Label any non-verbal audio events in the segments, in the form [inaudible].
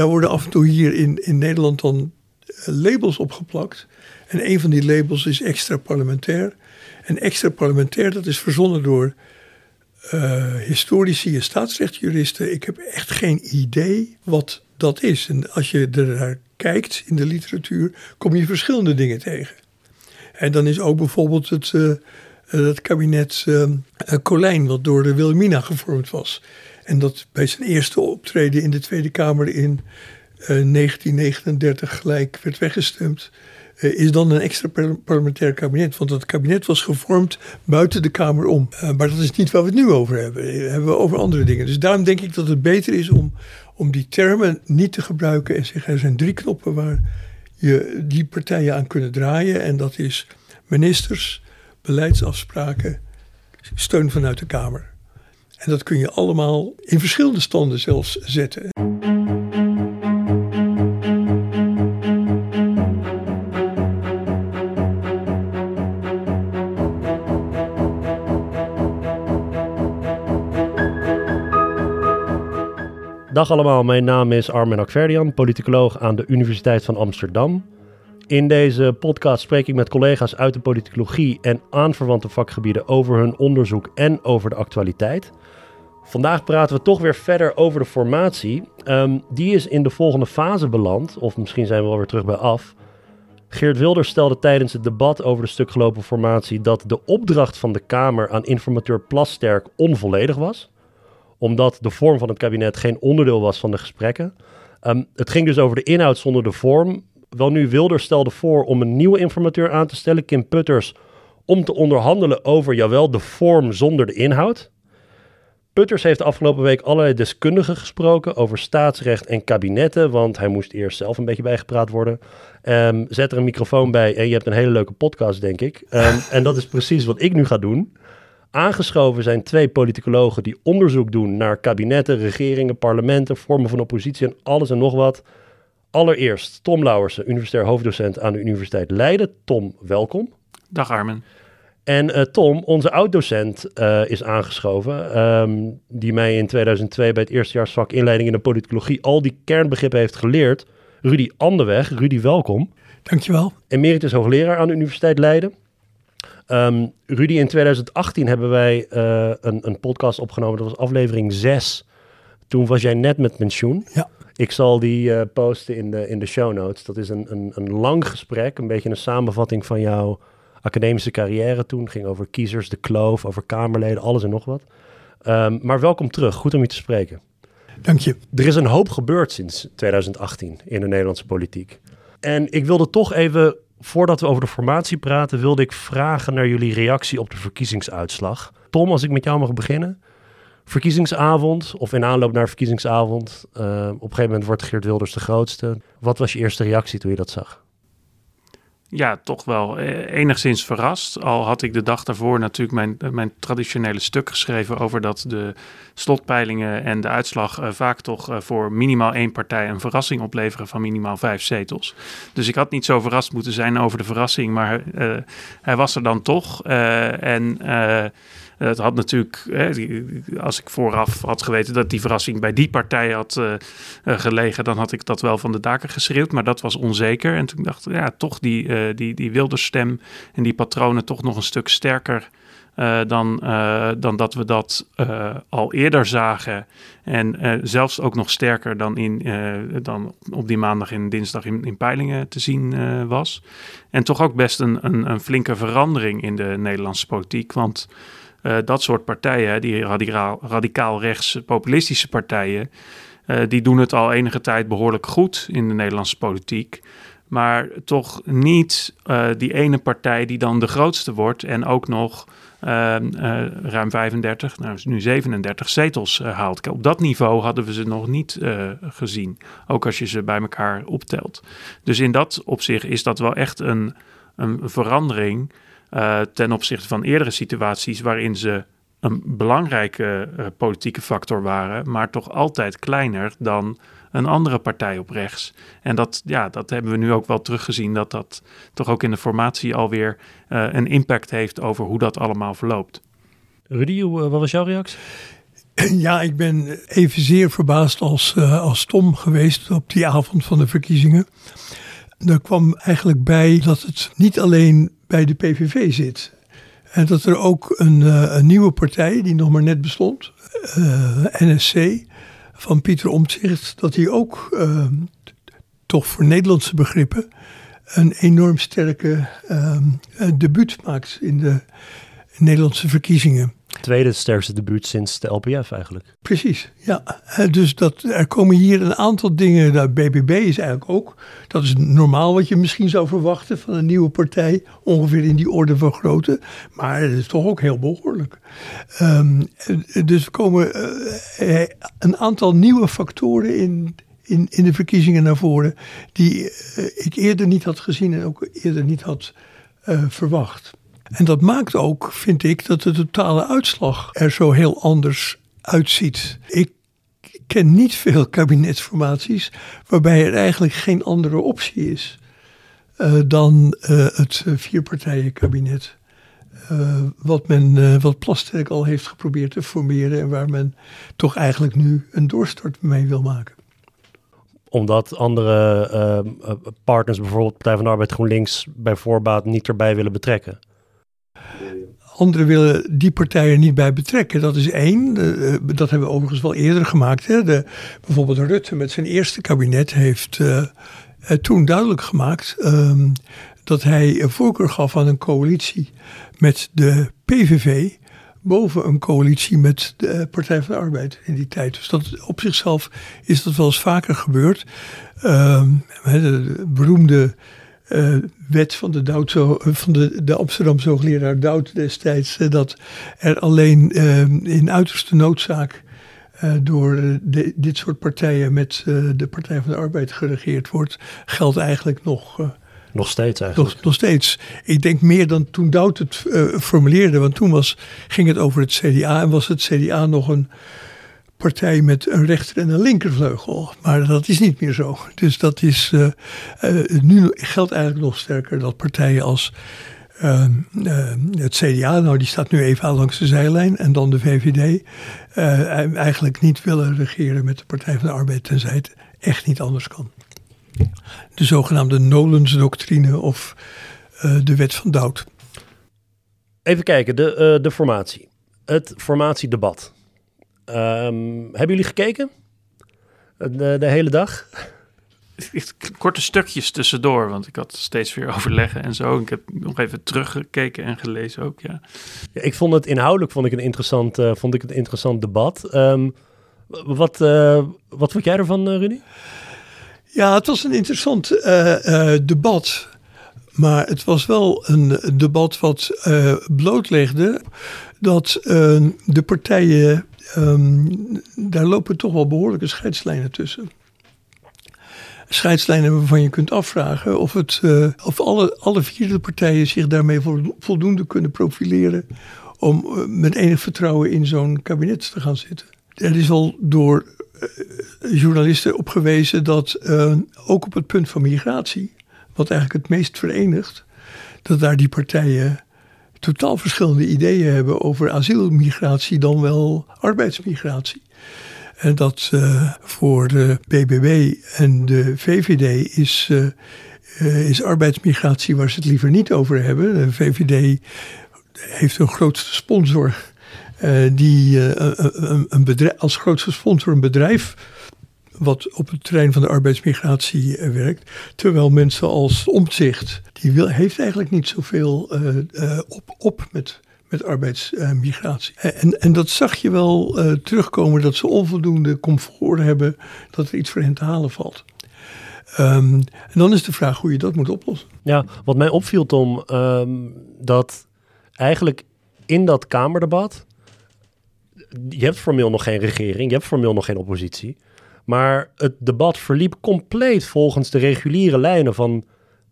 daar worden af en toe hier in, in Nederland dan labels opgeplakt. En een van die labels is extra parlementair. En extra parlementair, dat is verzonnen door uh, historici en staatsrechtjuristen. Ik heb echt geen idee wat dat is. En als je er naar kijkt in de literatuur, kom je verschillende dingen tegen. En dan is ook bijvoorbeeld het, uh, het kabinet uh, Colijn, wat door de Wilhelmina gevormd was. En dat bij zijn eerste optreden in de Tweede Kamer in 1939 gelijk werd weggestemd. Eh, is dan een extra parlementair kabinet. Want dat kabinet was gevormd buiten de Kamer om. Eh, maar dat is niet waar we het nu over hebben. Eh, hebben we over andere dingen. Dus daarom denk ik dat het beter is om, om die termen niet te gebruiken en zeggen er zijn drie knoppen waar je die partijen aan kunnen draaien. En dat is ministers, beleidsafspraken, steun vanuit de Kamer. En dat kun je allemaal in verschillende standen zelfs zetten. Dag allemaal, mijn naam is Armen Akverdian, politicoloog aan de Universiteit van Amsterdam. In deze podcast spreek ik met collega's uit de politicologie en aanverwante vakgebieden over hun onderzoek en over de actualiteit. Vandaag praten we toch weer verder over de formatie. Ehm, die is in de volgende fase beland, of misschien zijn we alweer terug bij af. Geert Wilders stelde tijdens het debat over de stukgelopen formatie dat de opdracht van de Kamer aan informateur Plasterk onvolledig was omdat de vorm van het kabinet geen onderdeel was van de gesprekken. Ehm, het ging dus over de inhoud zonder de vorm. Wel nu Wilders stelde voor om een nieuwe informateur aan te stellen, Kim Putters, om te onderhandelen over, jawel, de vorm zonder de inhoud. Putters heeft de afgelopen week allerlei deskundigen gesproken over staatsrecht en kabinetten, want hij moest eerst zelf een beetje bijgepraat worden. Um, zet er een microfoon bij en je hebt een hele leuke podcast, denk ik. Um, [laughs] en dat is precies wat ik nu ga doen. Aangeschoven zijn twee politicologen die onderzoek doen naar kabinetten, regeringen, parlementen, vormen van oppositie en alles en nog wat. Allereerst Tom Lauwersen, universitair hoofddocent aan de Universiteit Leiden. Tom, welkom. Dag Armen. En uh, Tom, onze oud-docent, uh, is aangeschoven, um, die mij in 2002 bij het eerstejaarsvak inleiding in de politicologie al die kernbegrippen heeft geleerd. Rudy Anderweg. Rudy, welkom. Dankjewel. Emeritus hoogleraar aan de Universiteit Leiden. Um, Rudy, in 2018 hebben wij uh, een, een, podcast opgenomen. Dat was aflevering 6. Toen was jij net met pensioen. Ja. Ik zal die posten in de, in de show notes. Dat is een, een, een lang gesprek, een beetje een samenvatting van jouw academische carrière toen. ging over kiezers, de kloof, over Kamerleden, alles en nog wat. Um, maar welkom terug, goed om je te spreken. Dank je. Er is een hoop gebeurd sinds 2018 in de Nederlandse politiek. En ik wilde toch even voordat we over de formatie praten, wilde ik vragen naar jullie reactie op de verkiezingsuitslag. Tom, als ik met jou mag beginnen. Verkiezingsavond, of in aanloop naar verkiezingsavond. Uh, op een gegeven moment wordt Geert Wilders de grootste. Wat was je eerste reactie toen je dat zag? Ja, toch wel eh, enigszins verrast. Al had ik de dag daarvoor natuurlijk mijn, mijn traditionele stuk geschreven over dat de slotpeilingen en de uitslag uh, vaak toch voor minimaal één partij een verrassing opleveren van minimaal vijf zetels. Dus ik had niet zo verrast moeten zijn over de verrassing, maar hij was er dan toch. en het had natuurlijk, als ik vooraf had geweten dat die verrassing bij die partij had uh, gelegen, dan had ik dat wel van de daken geschreeuwd. Maar dat was onzeker. En toen dacht ik, ja, toch die, uh, die, die wilde stem en die patronen toch nog een stuk sterker. Dan, dan dat we dat al eerder zagen. En zelfs ook nog sterker dan, in, dan op die maandag en dinsdag in, in peilingen te zien was. En toch ook best een, een, een, flinke verandering in de Nederlandse politiek. Want uh, dat soort partijen, die radicaal, radicaal rechts populistische partijen, uh, die doen het al enige tijd behoorlijk goed in de Nederlandse politiek. Maar toch niet uh, die ene partij die dan de grootste wordt en ook nog ruim 35, nou nu 37 zetels haalt. Op dat niveau hadden we ze nog niet gezien, ook als je ze bij elkaar optelt. Dus in dat opzicht is dat wel echt een, een verandering. Uh, ten opzichte van eerdere situaties waarin ze een belangrijke uh, politieke factor waren, maar toch altijd kleiner dan een andere partij op rechts. En dat, ja, dat hebben we nu ook wel teruggezien, dat dat toch ook in de formatie alweer uh, een impact heeft over hoe dat allemaal verloopt. Rudy, wat was jouw reactie? [clears throat] Ja, ik ben evenzeer verbaasd als, uh, als Tom geweest op die avond van de verkiezingen. Er kwam eigenlijk bij dat het niet alleen bij de PVV zit. En dat er ook een, uh, een nieuwe partij, die nog maar net bestond, uh, NSC, van Pieter Omtzigt, dat die ook toch voor Nederlandse begrippen een enorm sterke debuut maakt in de Nederlandse verkiezingen. Tweede sterkste debuut sinds de LPF eigenlijk. Precies, ja. Dus dat, er komen hier een aantal dingen. BBB is eigenlijk ook, dat is normaal wat je misschien zou verwachten van een nieuwe partij. Ongeveer in die orde van grootte. Maar het is toch ook heel behoorlijk. Um, dus er komen uh, een aantal nieuwe factoren in, in, in de verkiezingen naar voren. Die ik eerder niet had gezien en ook eerder niet had verwacht. En dat maakt ook, vind ik, dat de totale uitslag er zo heel anders uitziet. Ik ken niet veel [laughs] kabinetsformaties waarbij er eigenlijk geen andere optie is uh, dan uh, het vierpartijenkabinet. Uh, wat, men, wat Plasterk al heeft geprobeerd te formeren en waar men toch eigenlijk nu een doorstart mee wil maken omdat andere partners, bijvoorbeeld Partij van de Arbeid GroenLinks, bij voorbaat niet erbij willen betrekken. Anderen willen die partijen niet bij betrekken. Dat is één. Eh, dat hebben we overigens wel eerder gemaakt. Hè. De, bijvoorbeeld Rutte met zijn eerste kabinet heeft uh, toen duidelijk gemaakt um, dat hij een voorkeur gaf aan een coalitie met de PVV boven een coalitie met de Partij van de Arbeid in die tijd. Dus dat, op zichzelf is dat wel eens vaker gebeurd. Um, de beroemde uh, wet van de, Doud, zo, van de, de Amsterdamse hoogleraar Doud destijds, uh, dat er alleen in uiterste noodzaak door de, dit soort partijen met de Partij van de Arbeid geregeerd wordt, geldt eigenlijk nog. nog steeds eigenlijk. Nog, nog, steeds. Ik denk meer dan toen Doud het formuleerde, want toen was, ging het over het CDA en was het CDA nog een partij met een rechter- en een linkervleugel. Maar dat is niet meer zo. Dus dat is. Uh, uh, nu geldt eigenlijk nog sterker dat partijen als. Uh, het CDA, nou die staat nu even langs de zijlijn, en dan de VVD, eigenlijk niet willen regeren met de Partij van de Arbeid, tenzij het echt niet anders kan. De zogenaamde Nolens-doctrine of de wet van Doud. Even kijken, de, de formatie. Het formatiedebat. Um, hebben jullie gekeken? De, de hele dag? Korte stukjes tussendoor, want ik had steeds weer [laughs] overleggen en zo. Ik heb nog even teruggekeken en gelezen ook, ja. ja ik vond het inhoudelijk vond ik een interessant, uh, vond ik een interessant debat. Um, wat, uh, wat vond jij ervan, uh, Rudy? Ja, het was een interessant debat. Maar het was wel een debat wat blootlegde dat de partijen um, daar lopen toch wel behoorlijke scheidslijnen tussen. Scheidslijnen waarvan je kunt afvragen of, het, uh, of alle, alle vier de partijen zich daarmee voldoende kunnen profileren om uh, met enig vertrouwen in zo'n kabinet te gaan zitten. Er is al door uh, journalisten op gewezen dat ook op het punt van migratie, wat eigenlijk het meest verenigt, dat daar die partijen totaal verschillende ideeën hebben over asielmigratie dan wel arbeidsmigratie. En dat uh, voor de BBB en de VVD is, uh, uh, is arbeidsmigratie waar ze het liever niet over hebben. De VVD heeft een grootste sponsor die een, een bedrijf, als grootste sponsor een bedrijf wat op het terrein van de arbeidsmigratie uh, werkt. Terwijl mensen als omzicht, die wil, heeft eigenlijk niet zoveel uh, uh, op, op met, met arbeidsmigratie. en, en dat zag je wel terugkomen, dat ze onvoldoende comfort hebben, dat er iets voor hen te halen valt. Um, en dan is de vraag hoe je dat moet oplossen. Ja, wat mij opviel, Tom, um, dat eigenlijk in dat Kamerdebat. Je hebt formeel nog geen regering, je hebt formeel nog geen oppositie. Maar het debat verliep compleet volgens de reguliere lijnen van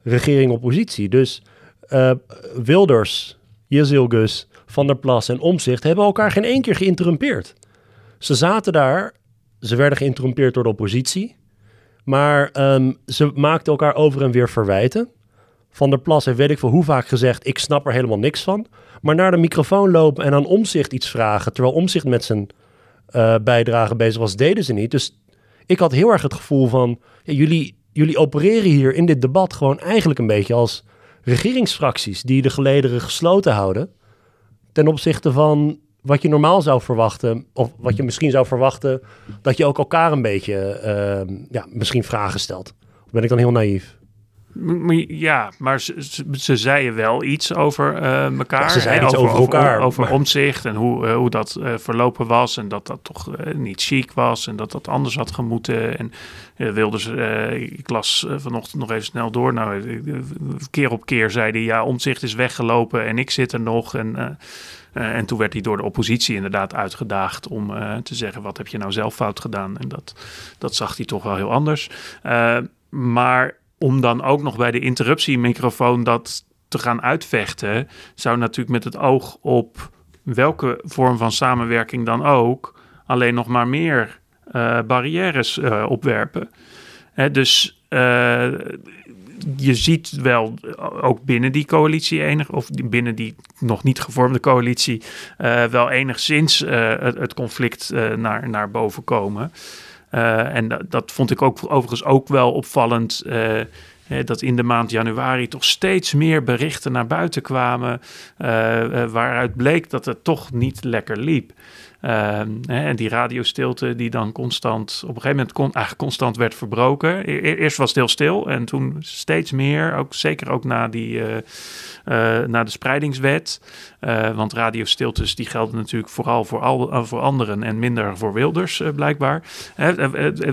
regering-oppositie. Dus uh, Wilders, Jezilgus, Van der Plas en Omzicht hebben elkaar geen één keer geïnterrumpeerd. Ze zaten daar, ze werden geïnterrumpeerd door de oppositie. Maar um, ze maakten elkaar over en weer verwijten. Van der Plas heeft weet ik veel hoe vaak gezegd: Ik snap er helemaal niks van. Maar naar de microfoon lopen en aan omzicht iets vragen. Terwijl omzicht met zijn uh, bijdrage bezig was, deden ze niet. Dus ik had heel erg het gevoel van, ja, jullie, jullie opereren hier in dit debat gewoon eigenlijk een beetje als regeringsfracties die de gelederen gesloten houden ten opzichte van wat je normaal zou verwachten, of wat je misschien zou verwachten, dat je ook elkaar een beetje, uh, ja, misschien vragen stelt. Ben ik dan heel naïef? Ja, maar ze, ze, zeiden wel iets over uh, elkaar. ze zeiden iets over, elkaar. Over, omzicht en hoe, uh, hoe dat uh, verlopen was. En dat dat toch niet chic was. En dat dat anders had gemoeten. En wilde ze, ik las vanochtend nog even snel door. Nou, keer op keer zei hij, ja, omzicht is weggelopen en ik zit er nog. En, en toen werd hij door de oppositie inderdaad uitgedaagd om te zeggen, wat heb je nou zelf fout gedaan? En dat, dat zag hij toch wel heel anders. maar om dan ook nog bij de interruptiemicrofoon dat te gaan uitvechten, zou natuurlijk met het oog op welke vorm van samenwerking dan ook, alleen nog maar meer uh, barrières uh, opwerpen. Hè, dus uh, je ziet wel ook binnen die coalitie enig, of binnen die nog niet gevormde coalitie, wel enigszins het, het, conflict naar, naar boven komen. Uh, en dat, dat, vond ik ook overigens ook wel opvallend. Uh, dat in de maand januari toch steeds meer berichten naar buiten kwamen. Uh, waaruit bleek dat het toch niet lekker liep. Ehm, en die radiostilte die dan constant, op een gegeven moment kon, eigenlijk constant werd verbroken. E-, e-, eerst was het heel stil en toen steeds meer, ook, zeker ook na, die, uh, na de spreidingswet. Want radiostiltes die gelden natuurlijk vooral voor, al, voor anderen en minder voor Wilders blijkbaar.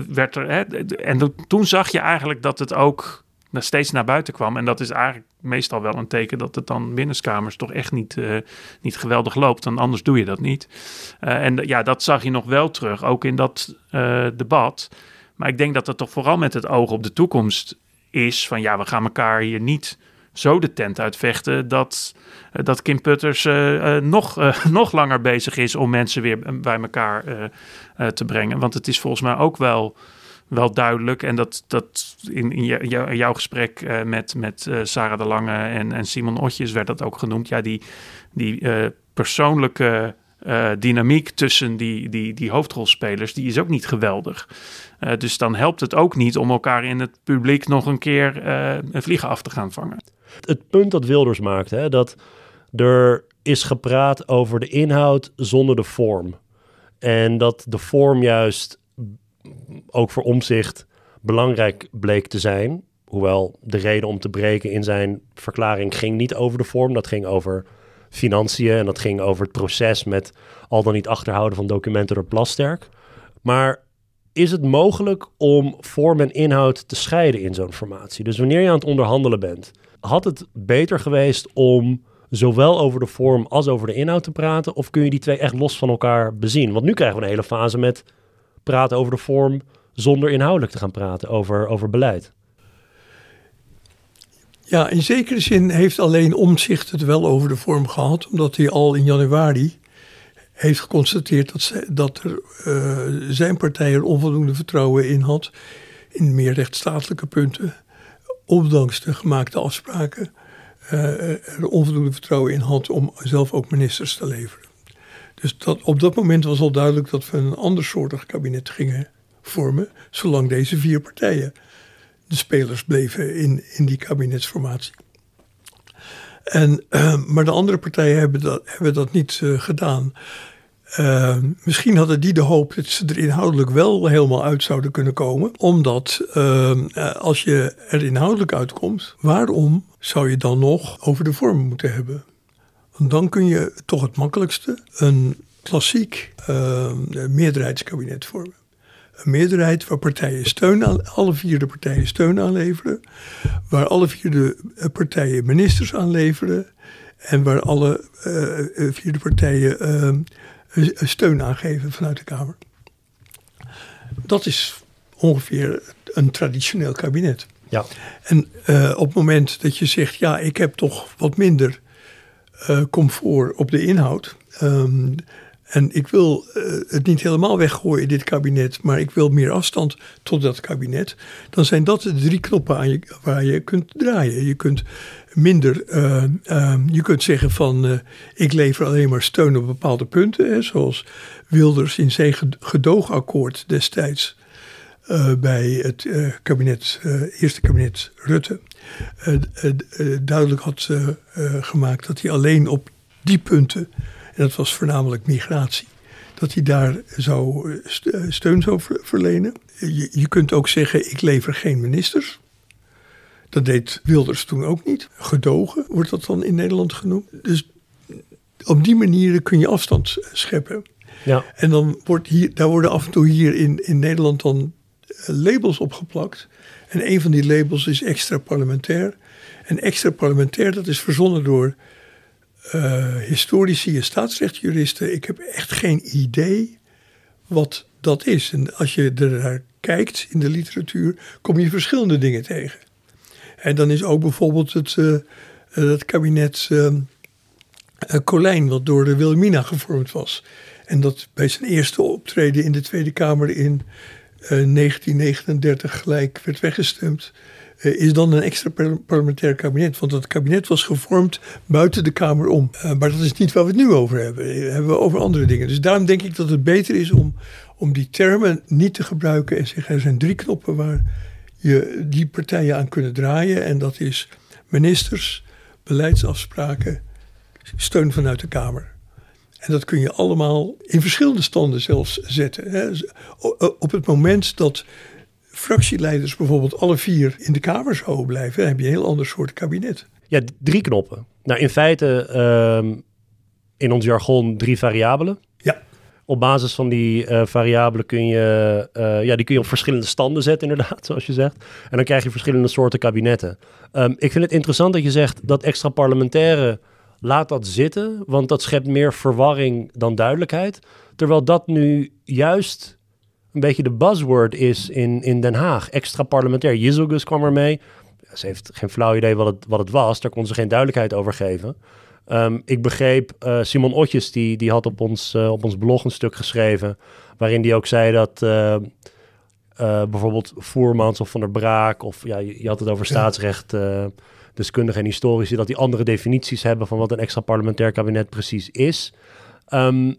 werd er, en toen zag je eigenlijk dat het ook steeds naar buiten kwam. En dat is eigenlijk meestal wel een teken dat het dan binnenskamers toch echt niet, uh, niet geweldig loopt. En anders doe je dat niet. Uh, en ja, dat zag je nog wel terug, ook in dat uh, debat. Maar ik denk dat het toch vooral met het oog op de toekomst is. Van ja, we gaan elkaar hier niet zo de tent uitvechten dat, dat Kim Putters nog, [laughs] nog langer bezig is om mensen weer bij elkaar te brengen. Want het is volgens mij ook wel wel duidelijk. En dat, dat in, in jouw gesprek uh, met, met uh, Sarah de Lange en, en Simon Otjes werd dat ook genoemd. Ja, die, die uh, persoonlijke dynamiek tussen die, die, die hoofdrolspelers, die is ook niet geweldig. dus dan helpt het ook niet om elkaar in het publiek nog een keer een vliegen af te gaan vangen. Het punt dat Wilders maakt, hè, dat er is gepraat over de inhoud zonder de vorm. En dat de vorm juist ook voor omzicht belangrijk bleek te zijn. Hoewel de reden om te breken in zijn verklaring ging niet over de vorm. Dat ging over financiën en dat ging over het proces met al dan niet achterhouden van documenten door Plasterk. Maar is het mogelijk om vorm en inhoud te scheiden in zo'n formatie? Dus wanneer je aan het onderhandelen bent, had het beter geweest om zowel over de vorm als over de inhoud te praten? Of kun je die twee echt los van elkaar bezien? Want nu krijgen we een hele fase met praten over de vorm zonder inhoudelijk te gaan praten over, over beleid. Ja, in zekere zin heeft alleen Omzicht het wel over de vorm gehad, omdat hij al in januari heeft geconstateerd dat, dat er, uh, zijn partij er onvoldoende vertrouwen in had, in meer rechtsstatelijke punten, ondanks de gemaakte afspraken, uh, er onvoldoende vertrouwen in had om zelf ook ministers te leveren. Dus dat, op dat moment was al duidelijk dat we een ander soortig kabinet gingen vormen, zolang deze vier partijen de spelers bleven in, in die kabinetsformatie. En, uh, maar de andere partijen hebben dat, hebben dat niet uh, gedaan. Uh, misschien hadden die de hoop dat ze er inhoudelijk wel helemaal uit zouden kunnen komen. Omdat als je er inhoudelijk uitkomt, waarom zou je dan nog over de vorm moeten hebben? Dan kun je toch het makkelijkste een klassiek uh, meerderheidskabinet vormen. Een meerderheid waar partijen steun aan, alle vier de partijen steun aanleveren. Waar alle vier de eh, partijen ministers aanleveren. En waar alle uh, vier de partijen steun aangeven vanuit de Kamer. Dat is ongeveer een traditioneel kabinet. Ja. En uh, op het moment dat je zegt, ja, ik heb toch wat minder uh, comfort op de inhoud. Um, En ik wil het niet helemaal weggooien, dit kabinet, maar ik wil meer afstand tot dat kabinet. Dan zijn dat de drie knoppen waar je kunt draaien. Je kunt minder, je kunt zeggen van ik lever alleen maar steun op bepaalde punten, hè, zoals Wilders in zijn gedoogakkoord destijds uh, bij het uh, kabinet, uh, eerste kabinet Rutte duidelijk had gemaakt dat hij alleen op die punten, en dat was voornamelijk migratie, dat hij daar zou steun zou verlenen. Je, je kunt ook zeggen, ik lever geen ministers. Dat deed Wilders toen ook niet. Gedogen wordt dat dan in Nederland genoemd. Dus op die manier kun je afstand scheppen. Ja. En dan wordt hier, daar worden af en toe hier in, in Nederland dan labels opgeplakt. En een van die labels is extra parlementair. En extra parlementair, dat is verzonnen door uh, historici en staatsrechtjuristen. Ik heb echt geen idee wat dat is. En als je er naar kijkt in de literatuur, kom je verschillende dingen tegen. En dan is ook bijvoorbeeld het, uh, het kabinet uh, Colijn, wat door de Wilhelmina gevormd was. En dat bij zijn eerste optreden in de Tweede Kamer in 1939 gelijk werd weggestemd. is dan een extra parlementair kabinet. Want dat kabinet was gevormd buiten de Kamer om. maar dat is niet waar we het nu over hebben. We hebben over andere dingen. Dus daarom denk ik dat het beter is om, om die termen niet te gebruiken en zeggen er zijn drie knoppen waar je die partijen aan kunnen draaien. En dat is ministers, beleidsafspraken, steun vanuit de Kamer. En dat kun je allemaal in verschillende standen zelfs zetten. Hè. Op het moment dat fractieleiders bijvoorbeeld alle vier in de Kamer zouden blijven, dan heb je een heel ander soort kabinet. Ja, drie knoppen. Nou, in feite ehm, in ons jargon drie variabelen. Ja. Op basis van die uh, variabelen kun je, uh, ja, die kun je op verschillende standen zetten, inderdaad, [laughs] zoals je zegt. En dan krijg je verschillende soorten kabinetten. Um, ik vind het interessant dat je zegt dat extra parlementaire laat dat zitten, want dat schept meer verwarring dan duidelijkheid. Terwijl dat nu juist een beetje de buzzword is in, in Den Haag. Extra parlementair. Jizelgus kwam ermee. Ze heeft geen flauw idee wat het, wat het was. Daar kon ze geen duidelijkheid over geven. Um, ik begreep, uh, Simon Otjes, die, die had op ons, uh, op ons blog een stuk geschreven... waarin die ook zei dat... Uh, bijvoorbeeld Voermans of Van der Braak... of ja, je, je had het over [laughs] staatsrecht deskundigen en historici, dat die andere definities hebben van wat een extra parlementair kabinet precies is. Um,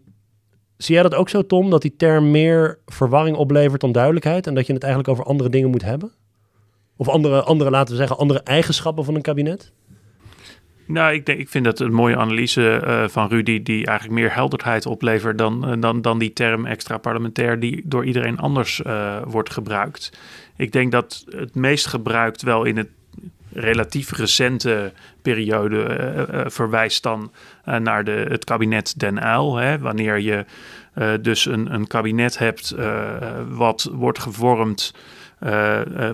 zie jij dat ook zo, Tom, dat die term meer verwarring oplevert dan duidelijkheid en dat je het eigenlijk over andere dingen moet hebben? Of andere, andere laten we zeggen, andere eigenschappen van een kabinet? Nou, ik, denk, ik vind dat een mooie analyse uh, van Rudy, die eigenlijk meer helderheid oplevert dan, uh, dan, dan die term extra parlementair, die door iedereen anders uh, wordt gebruikt. Ik denk dat het meest gebruikt wel in het relatief recente periode uh, verwijst dan naar de, het kabinet Den Uyl. Hè, wanneer je dus een, een kabinet hebt wat wordt gevormd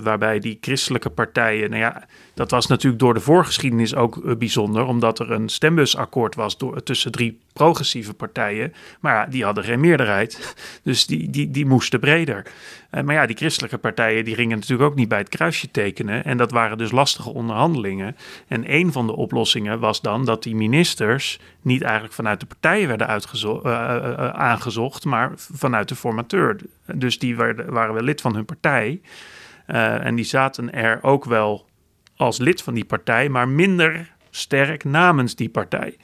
waarbij die christelijke partijen, nou ja, dat was natuurlijk door de voorgeschiedenis ook eh, bijzonder, omdat er een stembusakkoord was door, tussen drie progressieve partijen. Maar ja, die hadden geen meerderheid, [laughs] dus die, die, die moesten breder. Uh, maar ja, die christelijke partijen die gingen natuurlijk ook niet bij het kruisje tekenen. En dat waren dus lastige onderhandelingen. En een van de oplossingen was dan dat die ministers niet eigenlijk vanuit de partijen werden uh, aangezocht, maar vanuit de formateur. Dus die waren wel lid van hun partij. en die zaten er ook wel als lid van die partij, maar minder sterk namens die partij.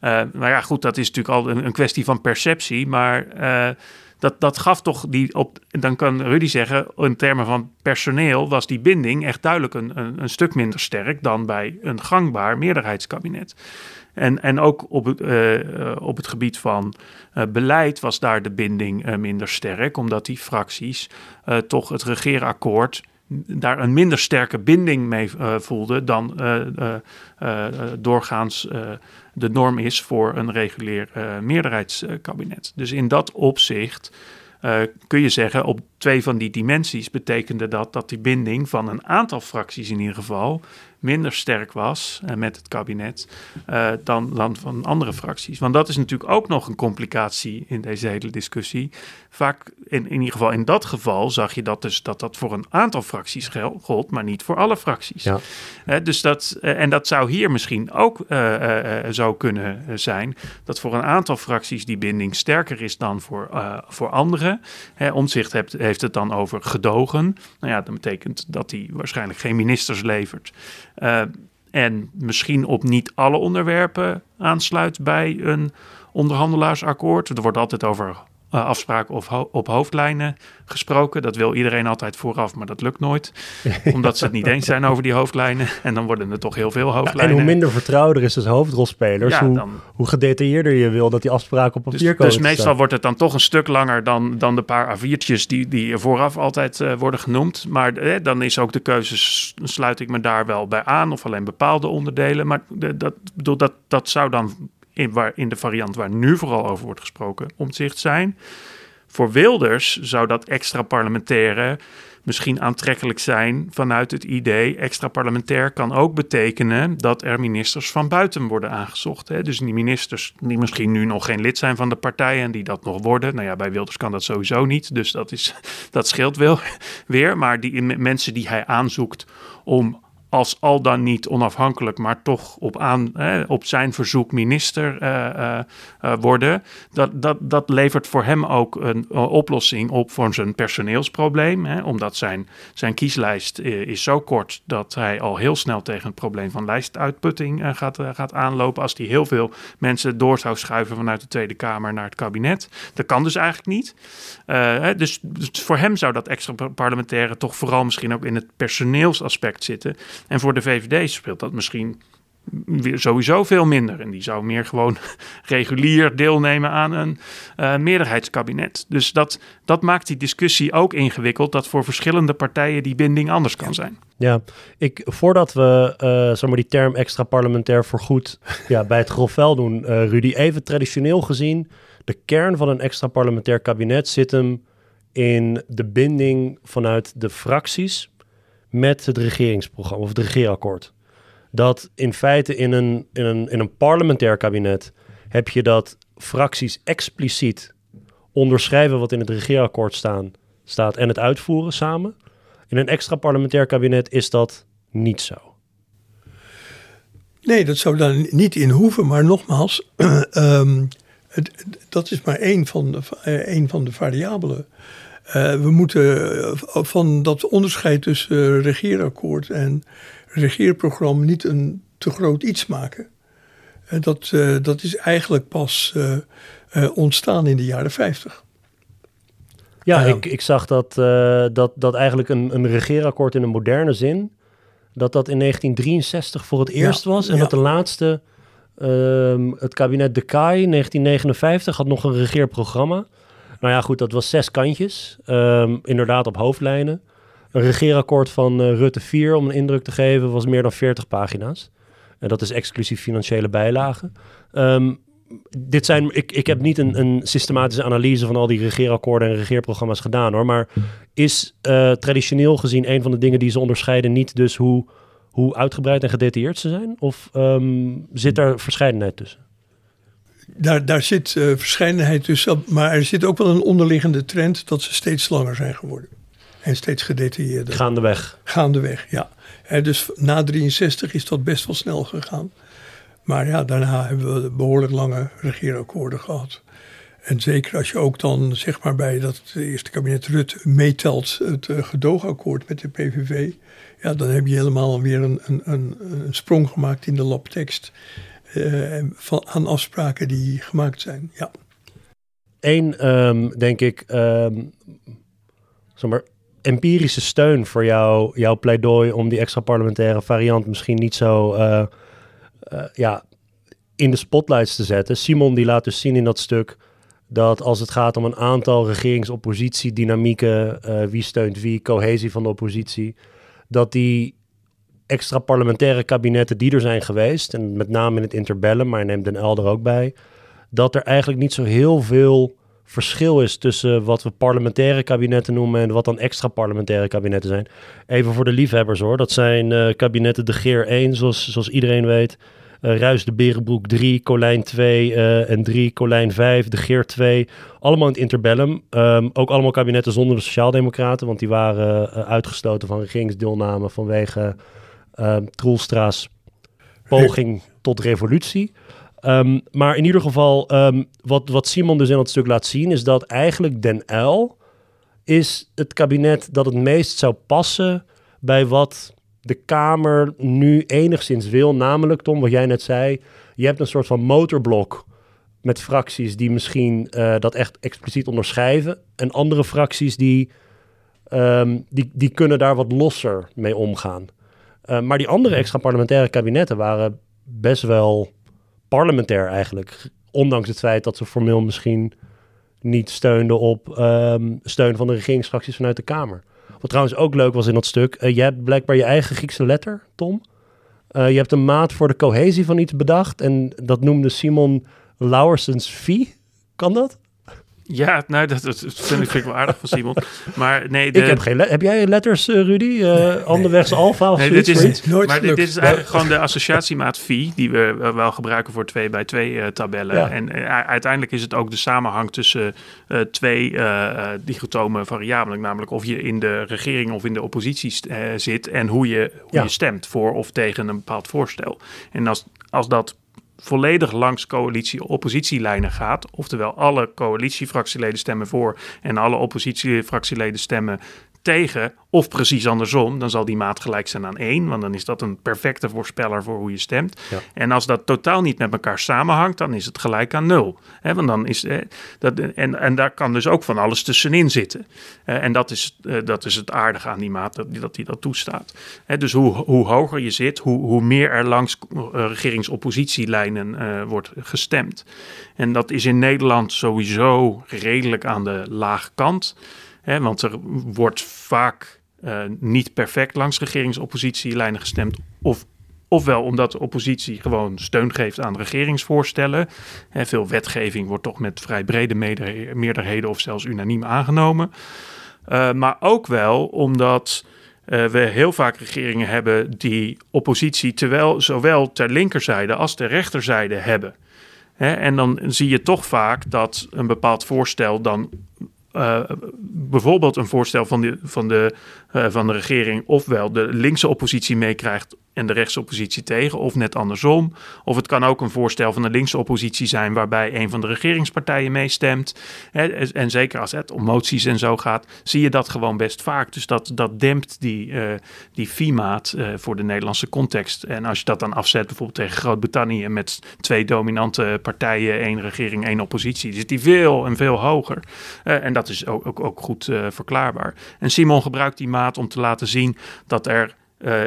Uh, maar ja, goed, dat is natuurlijk al een, kwestie van perceptie. Maar uh, dat, dat gaf toch die op. Dan kan Rudy zeggen, in termen van personeel was die binding echt duidelijk een, een, stuk minder sterk dan bij een gangbaar meerderheidskabinet. En, en ook op het, uh, op het gebied van beleid was daar de binding minder sterk, omdat die fracties toch het regeerakkoord daar een minder sterke binding mee uh, voelde dan uh, uh, doorgaans de norm is voor een regulier meerderheidskabinet. Dus in dat opzicht kun je zeggen, op twee van die dimensies betekende dat dat die binding van een aantal fracties in ieder geval minder sterk was met het kabinet dan, dan van andere fracties. Want dat is natuurlijk ook nog een complicatie in deze hele discussie. Vaak, in, in ieder geval in dat geval, zag je dat dus dat dat voor een aantal fracties gold, maar niet voor alle fracties. Ja. dus dat, en dat zou hier misschien ook zo kunnen zijn, dat voor een aantal fracties die binding sterker is dan voor, voor anderen. Omzicht heeft, heeft het dan over gedogen. Nou ja, dat betekent dat hij waarschijnlijk geen ministers levert. Uh, en misschien op niet alle onderwerpen aansluit bij een onderhandelaarsakkoord. Er wordt altijd over uh, afspraken of op hoofdlijnen gesproken. Dat wil iedereen altijd vooraf, maar dat lukt nooit. [laughs] omdat ze het niet eens zijn over die hoofdlijnen. En dan worden er toch heel veel hoofdlijnen. en hoe minder vertrouwder is als hoofdrolspelers, ja, hoe, dan, hoe gedetailleerder je wil dat die afspraken op papier dus, komen. Dus meestal wordt het dan toch een stuk langer dan, dan de paar A4'tjes die, die vooraf altijd uh, worden genoemd. Maar eh, dan is ook de keuze, sluit ik me daar wel bij aan of alleen bepaalde onderdelen. Maar dat, bedoel, dat, dat zou dan in, waar, in de variant waar nu vooral over wordt gesproken, omzicht zijn. Voor Wilders zou dat extra parlementaire misschien aantrekkelijk zijn vanuit het idee extra parlementair kan ook betekenen dat er ministers van buiten worden aangezocht. Hè? Dus die ministers die misschien nu nog geen lid zijn van de partij en die dat nog worden. Nou ja, bij Wilders kan dat sowieso niet, dus dat, is, [laughs] dat scheelt wel weer. Maar die mensen die hij aanzoekt om als al dan niet onafhankelijk, maar toch op, aan, op zijn verzoek minister uh, uh, worden. Dat, dat, dat levert voor hem ook een oplossing op voor zijn personeelsprobleem. Hè, omdat zijn, zijn kieslijst is zo kort dat hij al heel snel tegen het probleem van lijstuitputting gaat, gaat aanlopen. Als hij heel veel mensen door zou schuiven vanuit de Tweede Kamer naar het kabinet. Dat kan dus eigenlijk niet. dus, dus voor hem zou dat extra parlementaire toch vooral misschien ook in het personeelsaspect zitten. En voor de VVD speelt dat misschien weer sowieso veel minder. En die zou meer gewoon [laughs] regulier deelnemen aan een uh, meerderheidskabinet. Dus dat, dat maakt die discussie ook ingewikkeld, dat voor verschillende partijen die binding anders kan zijn. Ja, ik, voordat we uh, maar die term extra parlementair voorgoed [laughs] ja, bij het grofvel doen, uh, Rudy, even traditioneel gezien, de kern van een extra parlementair kabinet zit hem in de binding vanuit de fracties met het regeringsprogramma of het regeerakkoord. Dat in feite in een, in een, in een parlementair kabinet heb je dat fracties expliciet onderschrijven wat in het regeerakkoord staan, staat en het uitvoeren samen. In een extra parlementair kabinet is dat niet zo. Nee, dat zou dan niet in hoeven, maar nogmaals, [clears throat] um, het, dat is maar één van de, één van de variabelen. Uh, we moeten eh, van dat onderscheid tussen uh, regeerakkoord en regeerprogramma niet een te groot iets maken. En dat, uh, dat is eigenlijk pas ontstaan in de jaren 50. Ja, ik, ik zag dat, dat, dat eigenlijk een, een regeerakkoord in een moderne zin, dat dat in 1963 voor het eerst ja, was. En ja. dat de laatste, ehm, het kabinet De Kai, 1959, had nog een regeerprogramma. Nou ja, goed, dat was zes kantjes. Um, inderdaad op hoofdlijnen. Een regeerakkoord van uh, Rutte 4, om een indruk te geven, was meer dan 40 pagina's. En dat is exclusief financiële bijlagen. Um, dit zijn, ik, ik heb niet een, een, systematische analyse van al die regeerakkoorden en regeerprogramma's gedaan hoor. Maar is uh, traditioneel gezien een van de dingen die ze onderscheiden niet dus hoe, hoe uitgebreid en gedetailleerd ze zijn? Of um, zit daar verscheidenheid tussen? Daar, daar zit uh, verscheidenheid tussen. Maar er zit ook wel een onderliggende trend dat ze steeds langer zijn geworden. En steeds gedetailleerder. Gaandeweg. Gaandeweg, ja. Dus na 63 is dat best wel snel gegaan. Maar ja, daarna hebben we behoorlijk lange regeerakkoorden gehad. En zeker als je ook dan zeg maar bij dat eerste kabinet Rutte meetelt het uh, gedoogakkoord met de PVV. Ja, dan heb je helemaal weer een, een, een, een sprong gemaakt in de labtekst uh, van, aan afspraken die gemaakt zijn. Ja. Eén, um, denk ik, um, zeg maar, empirische steun voor jou, jouw pleidooi om die extra parlementaire variant misschien niet zo uh, uh, ja, in de spotlights te zetten. Simon die laat dus zien in dat stuk dat als het gaat om een aantal regerings-oppositie-dynamieken, wie steunt wie, cohesie van de oppositie, dat die extra parlementaire kabinetten die er zijn geweest, en met name in het interbellum, maar neemt Den L er ook bij, dat er eigenlijk niet zo heel veel verschil is tussen wat we parlementaire kabinetten noemen en wat dan extra parlementaire kabinetten zijn. Even voor de liefhebbers hoor. Dat zijn uh, kabinetten de Geer 1, zoals, zoals iedereen weet. Uh, Ruis de Berenbroek 3, Colijn 2 uh, en 3, Colijn 5, de Geer 2. Allemaal in het interbellum. Um, ook allemaal kabinetten zonder de Sociaaldemocraten, want die waren uitgestoten van regeringsdeelname vanwege Troelstra's poging tot revolutie. Um, maar in ieder geval, um, wat, wat Simon dus in dat stuk laat zien, is dat eigenlijk Den L is het kabinet dat het meest zou passen bij wat de Kamer nu enigszins wil. Namelijk, Tom, wat jij net zei, je hebt een soort van motorblok met fracties die misschien uh, dat echt expliciet onderschrijven. En andere fracties die, um, die, die kunnen daar wat losser mee omgaan. Uh, maar die andere extra parlementaire kabinetten waren best wel parlementair eigenlijk. Ondanks het feit dat ze formeel misschien niet steunden op um, steun van de regeringsfracties vanuit de Kamer. Wat trouwens ook leuk was in dat stuk, uh, je hebt blijkbaar je eigen Griekse letter, Tom. Uh, je hebt een maat voor de cohesie van iets bedacht en dat noemde Simon Lauwersens Vie. Kan dat? Ja, nou, dat, dat vind, ik, vind ik wel aardig van Simon. Maar nee, de... ik heb geen heb jij letters, uh, Rudy? Uh, Anderwegs nee, Alpha of nee, dit is, Nooit Maar dit, dit, is eigenlijk gewoon de associatiemaat phi, die we wel gebruiken voor 2 bij 2 uh, tabellen. Ja. En uh, uiteindelijk is het ook de samenhang tussen twee dichotome variabelen. Namelijk of je in de regering of in de oppositie zit en hoe je, hoe ja. je stemt voor of tegen een bepaald voorstel. En als, als dat volledig langs coalitie-oppositielijnen gaat. Oftewel, alle coalitiefractieleden stemmen voor en alle oppositiefractieleden stemmen tegen, of precies andersom, dan zal die maat gelijk zijn aan 1, want dan is dat een perfecte voorspeller voor hoe je stemt. Ja. En als dat totaal niet met elkaar samenhangt, dan is het gelijk aan 0. He, want dan is, eh, dat, en, en daar kan dus ook van alles tussenin zitten. Eh, en dat is, eh, dat is het aardige aan die maat, dat die dat, die dat toestaat. He, dus hoe, hoe hoger je zit, hoe, hoe meer er langs regeringsoppositielijnen wordt gestemd. En dat is in Nederland sowieso redelijk aan de lage kant. Hè, want er wordt vaak uh, niet perfect langs regeringsoppositielijnen gestemd. Of, ofwel omdat de oppositie gewoon steun geeft aan regeringsvoorstellen. Hè, veel wetgeving wordt toch met vrij brede meerderheden of zelfs unaniem aangenomen. Uh, maar ook wel omdat uh, we heel vaak regeringen hebben die oppositie terwijl, zowel ter linkerzijde als ter rechterzijde hebben. Hè, en dan zie je toch vaak dat een bepaald voorstel dan uh, bijvoorbeeld een voorstel van de, van, de, uh, van de regering ofwel de linkse oppositie meekrijgt en de rechtse oppositie tegen, of net andersom. Of het kan ook een voorstel van de linkse oppositie zijn waarbij een van de regeringspartijen meestemt. En zeker als het om moties en zo gaat, zie je dat gewoon best vaak. Dus dat, dat dempt die, uh, die FIMAat uh, voor de Nederlandse context. En als je dat dan afzet bijvoorbeeld tegen Groot-Brittannië met twee dominante partijen, één regering, één oppositie, zit die veel en veel hoger. Uh, en dat is ook, ook, ook goed verklaarbaar. En Simon gebruikt die maat om te laten zien dat er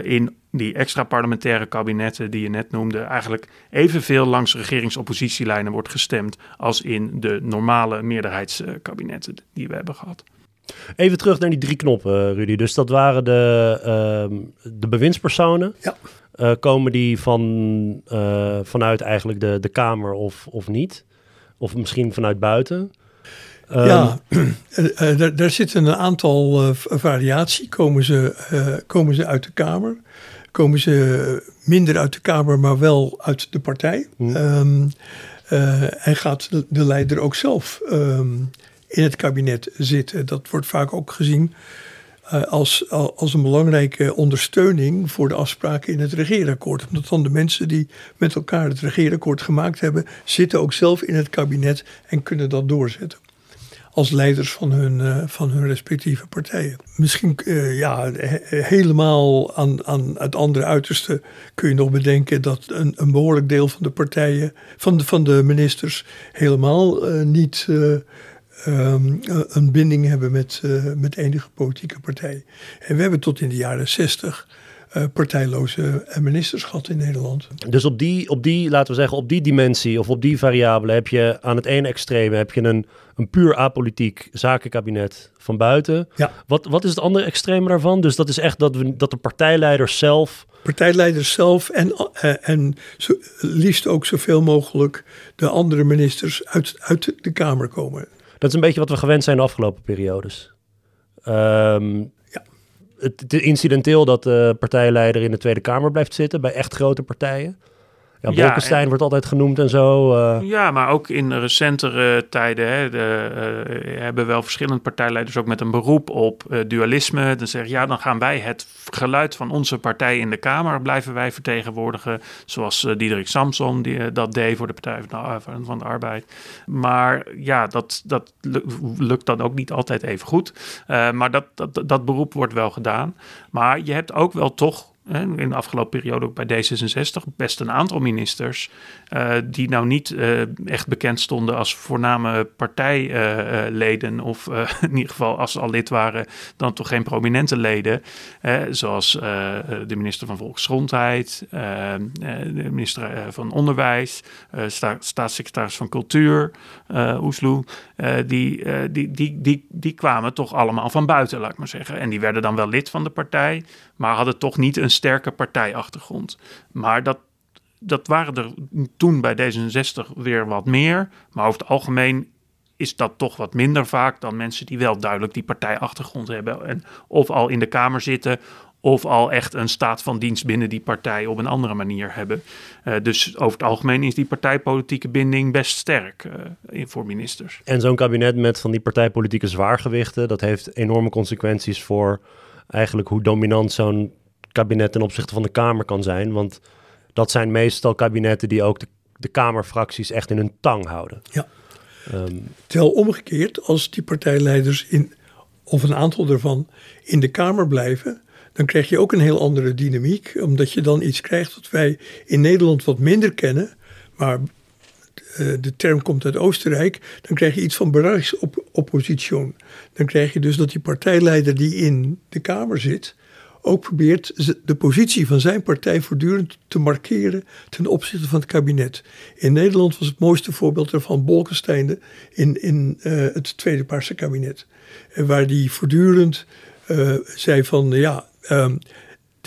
in die extra parlementaire kabinetten die je net noemde, eigenlijk evenveel langs regeringsoppositielijnen wordt gestemd als in de normale meerderheidskabinetten die we hebben gehad. Even terug naar die drie knoppen, Rudy. Dus dat waren de, uh, de bewindspersonen. Ja. Uh, komen die van, uh, vanuit eigenlijk de, de Kamer of, of niet? Of misschien vanuit buiten? Ja, [clears throat] um, daar zitten een aantal uh, variatie. Komen ze, komen ze uit de Kamer? komen ze minder uit de Kamer, maar wel uit de partij. Mm. Um, uh, en gaat de, de, leider ook zelf um, in het kabinet zitten. Dat wordt vaak ook gezien als, als een belangrijke ondersteuning voor de afspraken in het regeerakkoord. Omdat dan de mensen die met elkaar het regeerakkoord gemaakt hebben, zitten ook zelf in het kabinet en kunnen dat doorzetten als leiders van hun, uh, van hun respectieve partijen. Misschien uh, ja, he helemaal aan, aan het andere uiterste kun je nog bedenken dat een, een behoorlijk deel van de partijen, van de, van de ministers, helemaal uh, niet um, een binding hebben met, met enige politieke partij. En we hebben tot in de jaren zestig uh, partijloze ministers gehad in Nederland. Dus op die, op die, laten we zeggen, op die dimensie of op die variabele heb je aan het ene extreme heb je een, een puur apolitiek zakenkabinet van buiten. Ja. Wat, wat is het andere extreme daarvan? Dus dat is echt dat, we, dat de partijleiders zelf partijleiders zelf en, uh, en zo, liefst ook zoveel mogelijk de andere ministers uit, uit de Kamer komen. Dat is een beetje wat we gewend zijn de afgelopen periodes. Ehm, Ja. Het, het incidenteel dat de partijleider in de Tweede Kamer blijft zitten bij echt grote partijen. Ja, Bolkestein en- wordt altijd genoemd en zo. eh. Ja, maar ook in recentere tijden hè, de, eh, hebben wel verschillende partijleiders ook met een beroep op eh, dualisme. Dan zeggen ja, dan gaan wij het geluid van onze partij in de Kamer blijven wij vertegenwoordigen. Zoals Diederik Samson die, dat deed voor de Partij van de, van, de Arbeid. Maar ja, dat, dat lu- lukt dan ook niet altijd even goed. Maar dat, dat, dat beroep wordt wel gedaan. Maar je hebt ook wel toch in de afgelopen periode ook bij D66 best een aantal ministers eh, die nou niet eh, echt bekend stonden als voorname partijleden of eh, [laughs] in ieder geval als ze al lid waren dan toch geen prominente leden, zoals de minister van Volksgezondheid, de minister van Onderwijs, sta- staatssecretaris van Cultuur, Oesloe, die, die, die, die, die kwamen toch allemaal van buiten, laat ik maar zeggen. En die werden dan wel lid van de partij, maar hadden toch niet een sterke partijachtergrond. Maar dat, dat waren er toen bij D66 weer wat meer. Maar over het algemeen is dat toch wat minder vaak dan mensen die wel duidelijk die partijachtergrond hebben. En of al in de Kamer zitten, of al echt een staat van dienst binnen die partij op een andere manier hebben. Eh, dus over het algemeen is die partijpolitieke binding best sterk eh, voor ministers. En zo'n kabinet met van die partijpolitieke zwaargewichten, dat heeft enorme consequenties voor eigenlijk hoe dominant zo'n kabinet ten opzichte van de Kamer kan zijn. Want dat zijn meestal kabinetten die ook de, de Kamerfracties echt in hun tang houden. Ja. Ehm, Terwijl omgekeerd, als die partijleiders in, of een aantal daarvan in de Kamer blijven, dan krijg je ook een heel andere dynamiek. Omdat je dan iets krijgt wat wij in Nederland wat minder kennen. Maar eh, de term komt uit Oostenrijk. Dan krijg je iets van bereiksopposition. Dan krijg je dus dat die partijleider die in de Kamer zit, ook probeert de positie van zijn partij voortdurend te markeren ten opzichte van het kabinet. In Nederland was het mooiste voorbeeld daarvan Bolkestein in, in eh, het tweede Paarse kabinet. En waar die voortdurend eh, zei van ja, ehm,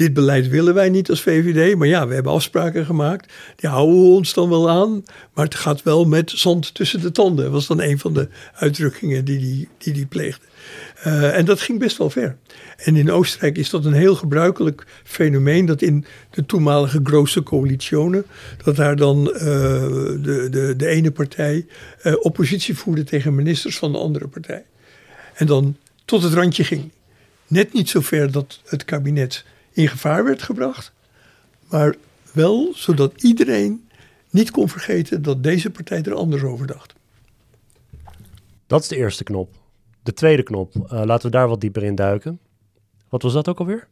dit beleid willen wij niet als VVD, maar ja, we hebben afspraken gemaakt. Die houden we ons dan wel aan, maar het gaat wel met zand tussen de tanden. was dan een van de uitdrukkingen die die, die, die pleegde. Eh, en dat ging best wel ver. En in Oostenrijk is dat een heel gebruikelijk fenomeen dat in de toenmalige grote coalitionen, dat daar dan eh, de, de, de ene partij eh, oppositie voerde tegen ministers van de andere partij. En dan tot het randje ging. Net niet zo ver dat het kabinet in gevaar werd gebracht, maar wel zodat iedereen niet kon vergeten dat deze partij er anders over dacht. dat is de eerste knop. De tweede knop, eh, laten we daar wat dieper in duiken. Wat was dat ook alweer?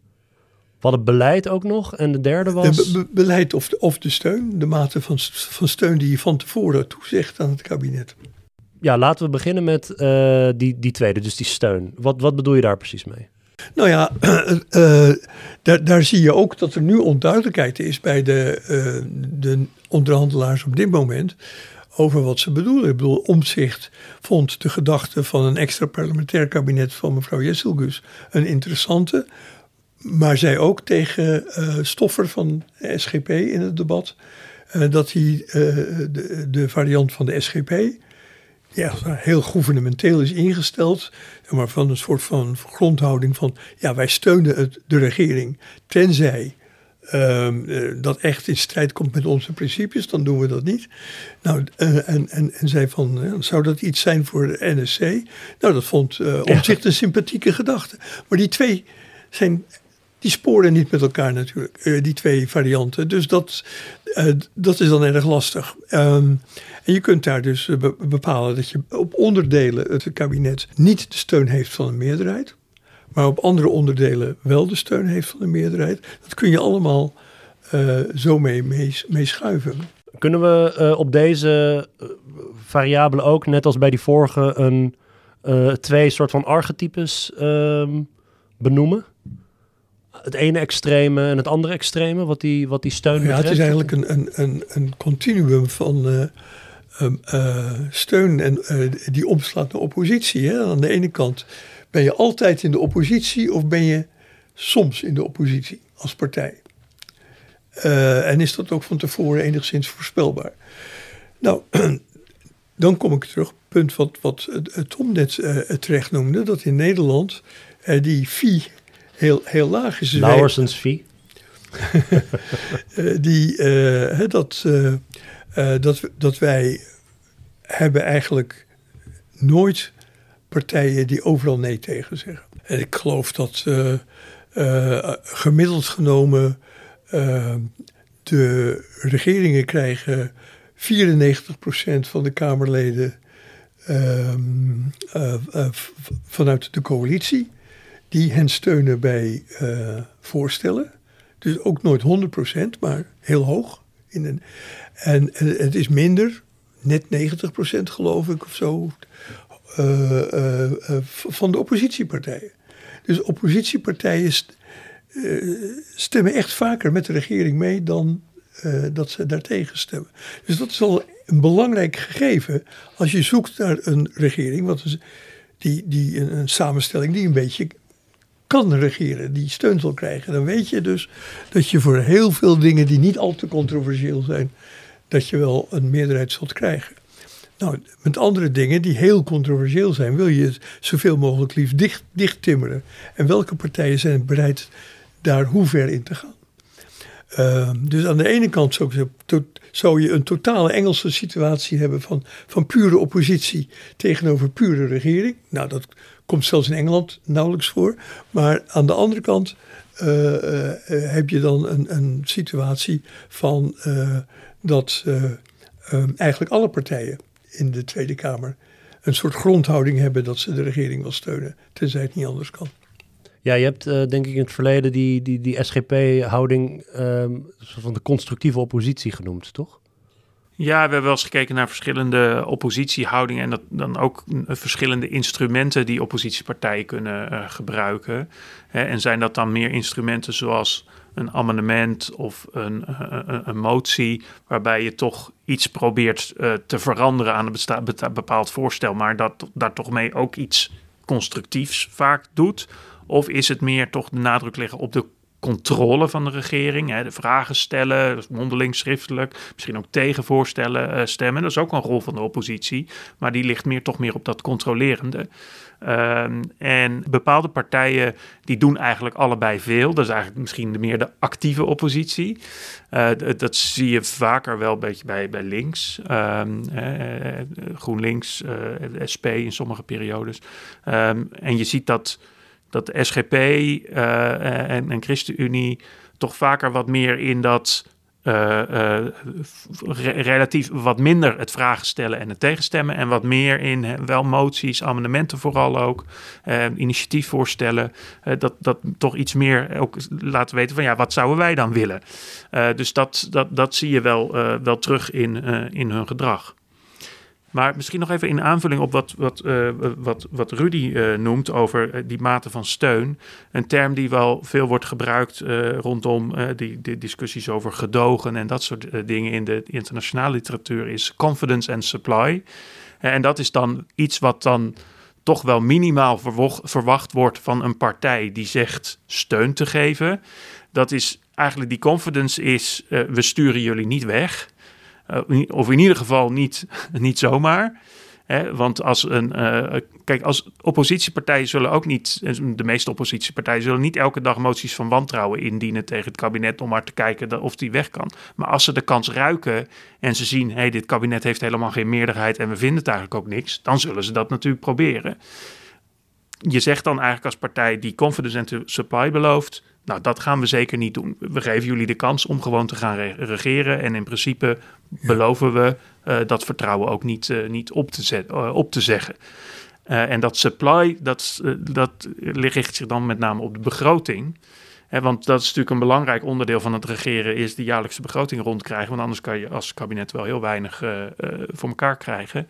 We hadden beleid ook nog. En de derde was... De be- be- beleid of de, of de steun, de mate van, van steun die je van tevoren toezegt aan het kabinet. Ja, laten we beginnen met eh, die, die tweede, dus die steun. Wat, wat bedoel je daar precies mee? Nou ja, [clears throat] eh, daar, daar zie je ook dat er nu onduidelijkheid is bij de, eh, de onderhandelaars op dit moment over wat ze bedoelen. Ik bedoel, Omtzigt vond de gedachte van een extra parlementair kabinet van mevrouw Jesselgus een interessante. Maar zei ook tegen eh, Stoffer van SGP in het debat eh, dat hij eh, de, de variant van de SGP ja, heel gouvernementeel is ingesteld, maar van een soort van grondhouding van, ja, wij steunen het, de regering, tenzij ehm, eh, dat echt in strijd komt met onze principes, dan doen we dat niet. Nou, eh, en, en, en zei van, eh, zou dat iets zijn voor de NSC? Nou, dat vond eh om zich een sympathieke gedachte. Maar die twee zijn die sporen niet met elkaar natuurlijk, die twee varianten. Dus dat, dat is dan erg lastig. Ehm, en je kunt daar dus eh, be- bepalen dat je op onderdelen het kabinet niet de steun heeft van een meerderheid. Maar op andere onderdelen wel de steun heeft van de meerderheid. Dat kun je allemaal eh, zo mee, mee, mee schuiven. Kunnen we eh, op deze variabelen ook, net als bij die vorige, een, twee soort van archetypes ehm, benoemen? Het ene extreme en het andere extreme, wat die, wat die steun Ja, het betreft? is eigenlijk een, een, een, een continuum van ehm, eh, steun en eh, die omslaat naar oppositie. Hè? Aan de ene kant ben je altijd in de oppositie of ben je soms in de oppositie als partij. Eh, en is dat ook van tevoren enigszins voorspelbaar? Nou, [clears throat] dan kom ik terug op het punt wat, wat Tom net terecht noemde, dat in Nederland die fee heel, heel laag is. Lauwersens fee? [laughs] die, dat, dat, dat wij hebben eigenlijk nooit partijen die overal nee tegen zeggen. En ik geloof dat uh, uh, gemiddeld genomen de regeringen krijgen 94% van de Kamerleden ehm, vanuit de coalitie die hen steunen bij voorstellen. Dus ook nooit 100%, maar heel hoog. In een, en, en het is minder, net 90% geloof ik of zo, uh, uh, van de oppositiepartijen. Dus oppositiepartijen stemmen echt vaker met de regering mee dan dat ze daartegen stemmen. Dus dat is al een belangrijk gegeven als je zoekt naar een regering, wat is die, die, een, een samenstelling die een beetje kan regeren, die steun zal krijgen. Dan weet je dus dat je voor heel veel dingen die niet al te controversieel zijn, dat je wel een meerderheid zult krijgen. Nou, met andere dingen die heel controversieel zijn, wil je het zoveel mogelijk liefst dicht, dicht timmeren. En welke partijen zijn bereid daar hoe ver in te gaan? Uh, dus aan de ene kant zou, je een totale Engelse situatie hebben van, van pure oppositie tegenover pure regering. Nou, dat komt zelfs in Engeland nauwelijks voor. Maar aan de andere kant uh, uh, heb je dan een, een situatie van dat ehm, eigenlijk alle partijen in de Tweede Kamer een soort grondhouding hebben dat ze de regering wil steunen, tenzij het niet anders kan. Ja, je hebt uh, denk ik in het verleden die, die, die SGP-houding um, van de constructieve oppositie genoemd, toch? Ja, we hebben wel eens gekeken naar verschillende oppositiehoudingen en dat, dan ook verschillende instrumenten die oppositiepartijen kunnen uh, gebruiken. Hè, en zijn dat dan meer instrumenten zoals een amendement of een, een, een, motie, waarbij je toch iets probeert te veranderen aan een bepaald voorstel, maar dat daar toch mee ook iets constructiefs vaak doet? Of is het meer toch de nadruk leggen op de controle van de regering. Hè, de vragen stellen, mondeling, schriftelijk. Misschien ook tegenvoorstellen uh, stemmen. Dat is ook een rol van de oppositie. Maar die ligt meer, toch meer op dat controlerende. Um, en bepaalde partijen die doen eigenlijk allebei veel. Dat is eigenlijk misschien meer de actieve oppositie. Uh, dat zie je vaker wel een beetje bij, bij links. Um, uh, GroenLinks, SP in sommige periodes. Um, en je ziet dat dat de SGP uh, en, en ChristenUnie toch vaker wat meer in dat uh, relatief wat minder het vragen stellen en het tegenstemmen. En wat meer in wel moties, amendementen vooral ook, uh, initiatiefvoorstellen. dat, dat toch iets meer ook laten weten van ja, wat zouden wij dan willen? dus dat, dat, dat zie je wel, wel terug in, in hun gedrag. Maar misschien nog even in aanvulling op wat, wat, uh, wat, wat Rudy uh, noemt over uh, die mate van steun. Een term die wel veel wordt gebruikt rondom die, die, discussies over gedogen en dat soort dingen in de internationale literatuur is confidence and supply. en dat is dan iets wat dan toch wel minimaal verwacht wordt van een partij die zegt steun te geven. Dat is eigenlijk die confidence is, we sturen jullie niet weg. Uh, of in ieder geval niet, [laughs] niet zomaar. Want als een. Uh, kijk, als oppositiepartijen zullen ook niet. De meeste oppositiepartijen zullen niet elke dag moties van wantrouwen indienen tegen het kabinet. om maar te kijken of die weg kan. Maar als ze de kans ruiken. en ze zien. hé, hey, dit kabinet heeft helemaal geen meerderheid. en we vinden het eigenlijk ook niks. dan zullen ze dat natuurlijk proberen. Je zegt dan eigenlijk als partij die confidence and supply belooft nou, dat gaan we zeker niet doen. We geven jullie de kans om gewoon te gaan regeren. En in principe beloven we uh, dat vertrouwen ook niet, uh, niet op, te uh, op te zeggen. en dat supply, dat, dat richt zich dan met name op de begroting want dat is natuurlijk een belangrijk onderdeel van het regeren, is de jaarlijkse begroting rondkrijgen. Want anders kan je als kabinet wel heel weinig uh, uh, voor elkaar krijgen.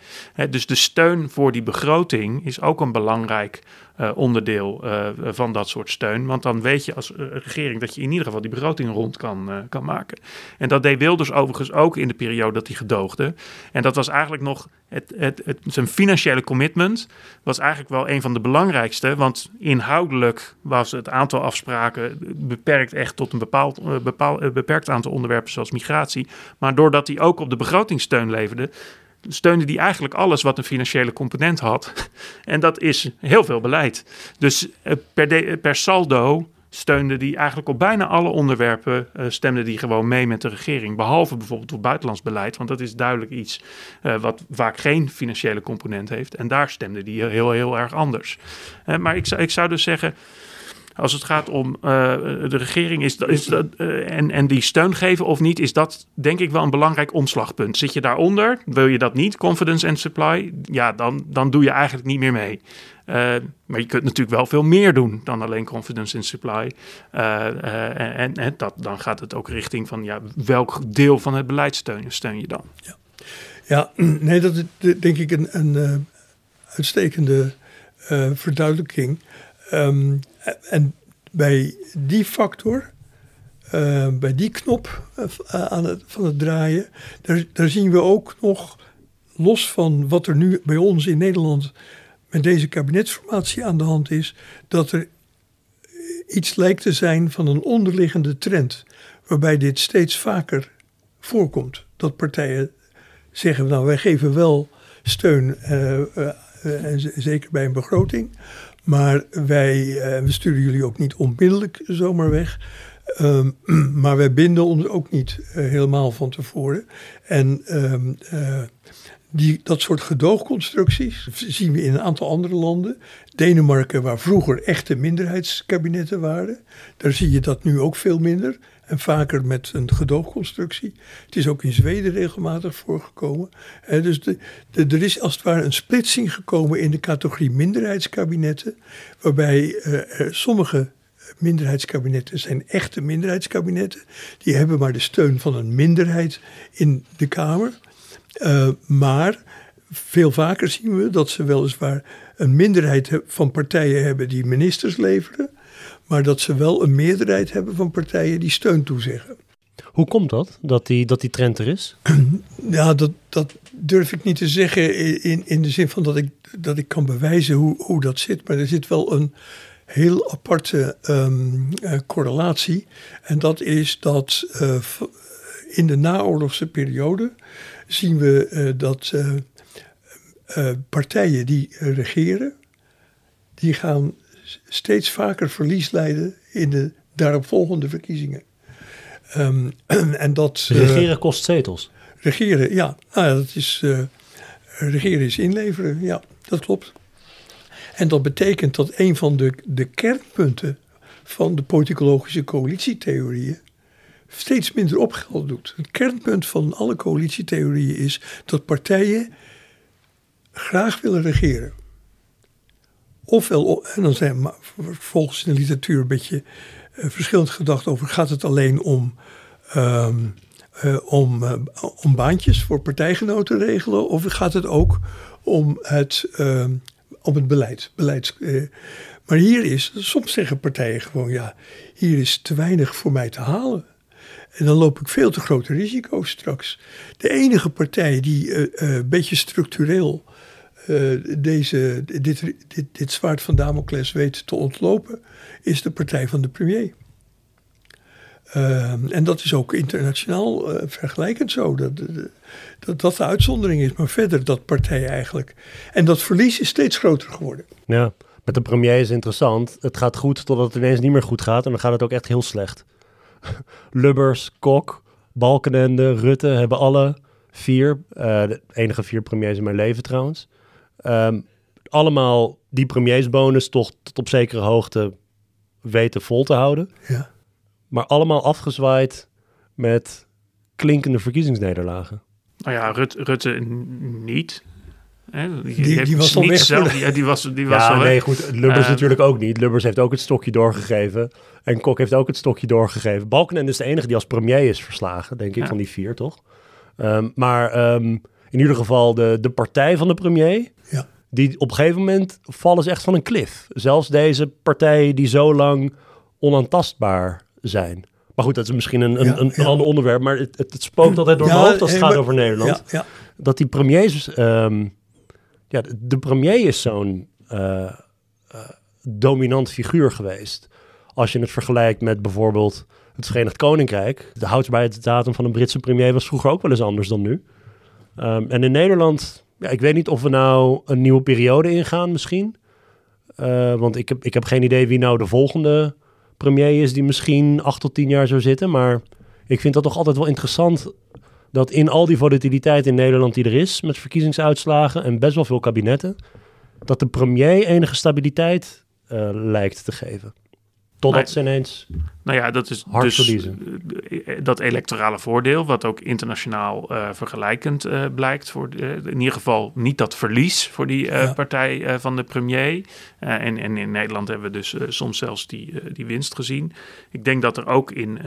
dus de steun voor die begroting is ook een belangrijk uh, onderdeel van dat soort steun. Want dan weet je als regering dat je in ieder geval die begroting rond kan, kan maken. En dat deed Wilders overigens ook in de periode dat hij gedoogde. En dat was eigenlijk nog het, het, het, zijn financiële commitment was eigenlijk wel een van de belangrijkste. Want inhoudelijk was het aantal afspraken beperkt echt tot een bepaald, eh, bepaald, eh, beperkt aantal onderwerpen zoals migratie. Maar doordat hij ook op de begrotingssteun leverde, steunde die eigenlijk alles wat een financiële component had. [laughs] En dat is heel veel beleid. Dus eh, per, per saldo steunde die eigenlijk op bijna alle onderwerpen uh, die gewoon mee met de regering. Behalve bijvoorbeeld op buitenlands beleid, want dat is duidelijk iets wat vaak geen financiële component heeft. En daar stemde die heel, heel erg anders. Maar ik ik zou dus zeggen. Als het gaat om de regering is, is dat, en, en die steun geven of niet, is dat denk ik wel een belangrijk omslagpunt. Zit je daaronder, wil je dat niet, confidence and supply, ja, dan, dan doe je eigenlijk niet meer mee. Uh, maar je kunt natuurlijk wel veel meer doen dan alleen confidence in supply. En, en dat, dan gaat het ook richting van ja, welk deel van het beleid steun, steun je dan? Ja, ja [clears throat] nee, dat is denk ik een, een uitstekende verduidelijking. Um, en bij die factor, bij die knop aan het, van het draaien, daar, zien we ook nog, los van wat er nu bij ons in Nederland met deze kabinetsformatie aan de hand is dat er iets lijkt te zijn van een onderliggende trend, waarbij dit steeds vaker voorkomt. Dat partijen zeggen, nou wij geven wel steun, uh, zeker bij een begroting, maar wij uh, we sturen jullie ook niet onmiddellijk zomaar weg. Um, [clears throat] maar wij binden ons ook niet helemaal van tevoren. En um, die, dat soort gedoogconstructies zien we in een aantal andere landen. Denemarken, waar vroeger echte minderheidskabinetten waren, daar zie je dat nu ook veel minder. En vaker met een gedoogconstructie. Het is ook in Zweden regelmatig voorgekomen. dus de, er is als het ware een splitsing gekomen in de categorie minderheidskabinetten. Waarbij uh, sommige minderheidskabinetten zijn echte minderheidskabinetten. Die hebben maar de steun van een minderheid in de Kamer. Uh, maar veel vaker zien we dat ze weliswaar een minderheid van partijen hebben die ministers leveren, maar dat ze wel een meerderheid hebben van partijen die steun toezeggen. Hoe komt dat, dat die, dat die trend er is? [clears throat] Ja, dat, dat durf ik niet te zeggen in, in de zin van dat ik, dat ik kan bewijzen hoe, hoe dat zit. Maar er zit wel een heel aparte um, uh, correlatie. En dat is dat uh, in de naoorlogse periode zien we uh, dat uh, uh, partijen die regeren, die gaan steeds vaker verlies leiden in de daaropvolgende verkiezingen. Um, [clears throat] en dat, regeren kost zetels. Regeren, ja. Nou ja, dat is, regeren is inleveren, ja, dat klopt. En dat betekent dat een van de, de kernpunten van de politicologische coalitietheorieën steeds minder opgeld doet. Het kernpunt van alle coalitietheorieën is dat partijen graag willen regeren. Ofwel, en dan zijn volgens de literatuur een beetje uh, verschillend gedacht over: gaat het alleen om, um, om, uh, om baantjes voor partijgenoten regelen, of gaat het ook om het, ehm, om het beleid? beleids, maar hier is, soms zeggen partijen gewoon: ja, hier is te weinig voor mij te halen. En dan loop ik veel te grote risico's straks. De enige partij die uh, uh, een beetje structureel uh, deze, dit, dit, dit zwaard van Damocles weet te ontlopen, is de partij van de premier. Ehm, en dat is ook internationaal vergelijkend zo. Dat, dat dat de uitzondering is. Maar verder dat partij eigenlijk. En dat verlies is steeds groter geworden. Ja, met de premier is interessant. Het gaat goed totdat het ineens niet meer goed gaat. En dan gaat het ook echt heel slecht. [laughs] Lubbers, Kok, Balkenende, Rutte hebben alle vier, uh, de enige vier premiers in mijn leven trouwens, um, allemaal die premiersbonus toch tot op zekere hoogte weten vol te houden. Ja. Maar allemaal afgezwaaid met klinkende verkiezingsnederlagen. Nou ja, Rutte niet. Die, die, was al weg. Zelf, ja, die was, die was ja, nee, goed. Lubbers uh, natuurlijk ook niet. Lubbers heeft ook het stokje doorgegeven. En Kok heeft ook het stokje doorgegeven. Balkenende is de enige die als premier is verslagen, denk ik, ja. van die vier, toch? Um, maar um, in ieder geval de, de partij van de premier... Ja. die op een gegeven moment vallen ze echt van een klif. Zelfs deze partijen die zo lang onaantastbaar zijn. Maar goed, dat is misschien een, een, ja, een, een ander onderwerp. Maar het, het, het spookt altijd door mijn hoofd als het gaat over Nederland. Dat die premiers... Um, ja, de premier is zo'n uh, dominant figuur geweest. Als je het vergelijkt met bijvoorbeeld het Verenigd Koninkrijk. De houdbaarheidsdatum van een Britse premier was vroeger ook wel eens anders dan nu. Ehm, en in Nederland, ja, ik weet niet of we nou een nieuwe periode ingaan misschien. Uh, want ik heb, ik heb geen idee wie nou de volgende premier is die misschien acht tot tien jaar zou zitten. Maar ik vind dat toch altijd wel interessant dat in al die volatiliteit in Nederland die er is met verkiezingsuitslagen en best wel veel kabinetten, dat de premier enige stabiliteit uh, lijkt te geven. Totdat ze ineens nou ja, dat is hard dus verliezen. eh, dat electorale voordeel, wat ook internationaal uh, vergelijkend uh, blijkt. Voor de, in ieder geval niet dat verlies voor die ja. partij van de premier. en, en in Nederland hebben we dus soms zelfs die, die winst gezien. Ik denk dat er ook in,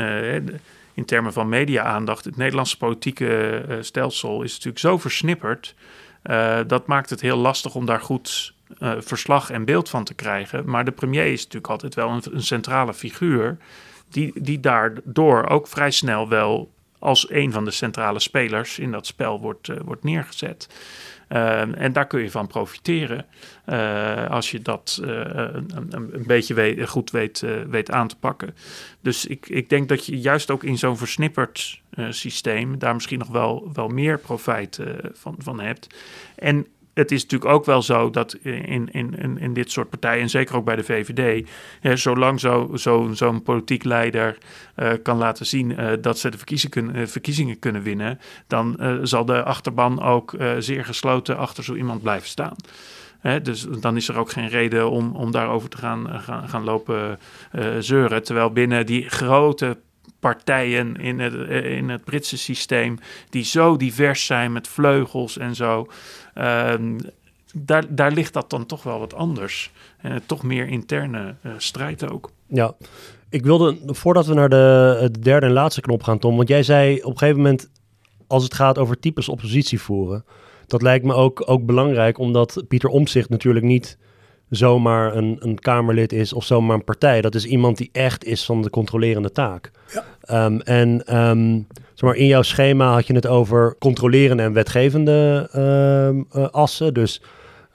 in termen van media-aandacht, het Nederlandse politieke stelsel is natuurlijk zo versnipperd. dat maakt het heel lastig om daar goed uh, verslag en beeld van te krijgen. Maar de premier is natuurlijk altijd wel een, centrale figuur. Die, die daardoor ook vrij snel wel als een van de centrale spelers in dat spel wordt, wordt neergezet. Uh, en daar kun je van profiteren als je dat een, een, beetje goed weet, weet aan te pakken. Dus ik, ik denk dat je juist ook in zo'n versnipperd systeem daar misschien nog wel, wel meer profijt van, van hebt. En het is natuurlijk ook wel zo dat in, in, in, dit soort partijen, en zeker ook bij de VVD, hè, zolang zo'n zo, zo'n politiek leider kan laten zien dat ze de verkiezingen kunnen, verkiezingen kunnen winnen, dan zal de achterban ook zeer gesloten achter zo iemand blijven staan. Hè, dus dan is er ook geen reden om, om daarover te gaan, gaan, gaan lopen zeuren. Terwijl binnen die grote partijen in het, in het Britse systeem, die zo divers zijn met vleugels en zo. Ehm, daar, daar ligt dat dan toch wel wat anders. En toch meer interne uh, strijd ook. Ja, ik wilde, voordat we naar de, de, derde en laatste knop gaan, Tom, want jij zei op een gegeven moment, als het gaat over types oppositie voeren, dat lijkt me ook, ook belangrijk, omdat Pieter Omzicht natuurlijk niet zomaar een, een Kamerlid is of zomaar een partij. Dat is iemand die echt is van de controlerende taak. Ja. Um, en um, zeg maar, in jouw schema had je het over controlerende en wetgevende um, uh, assen. Dus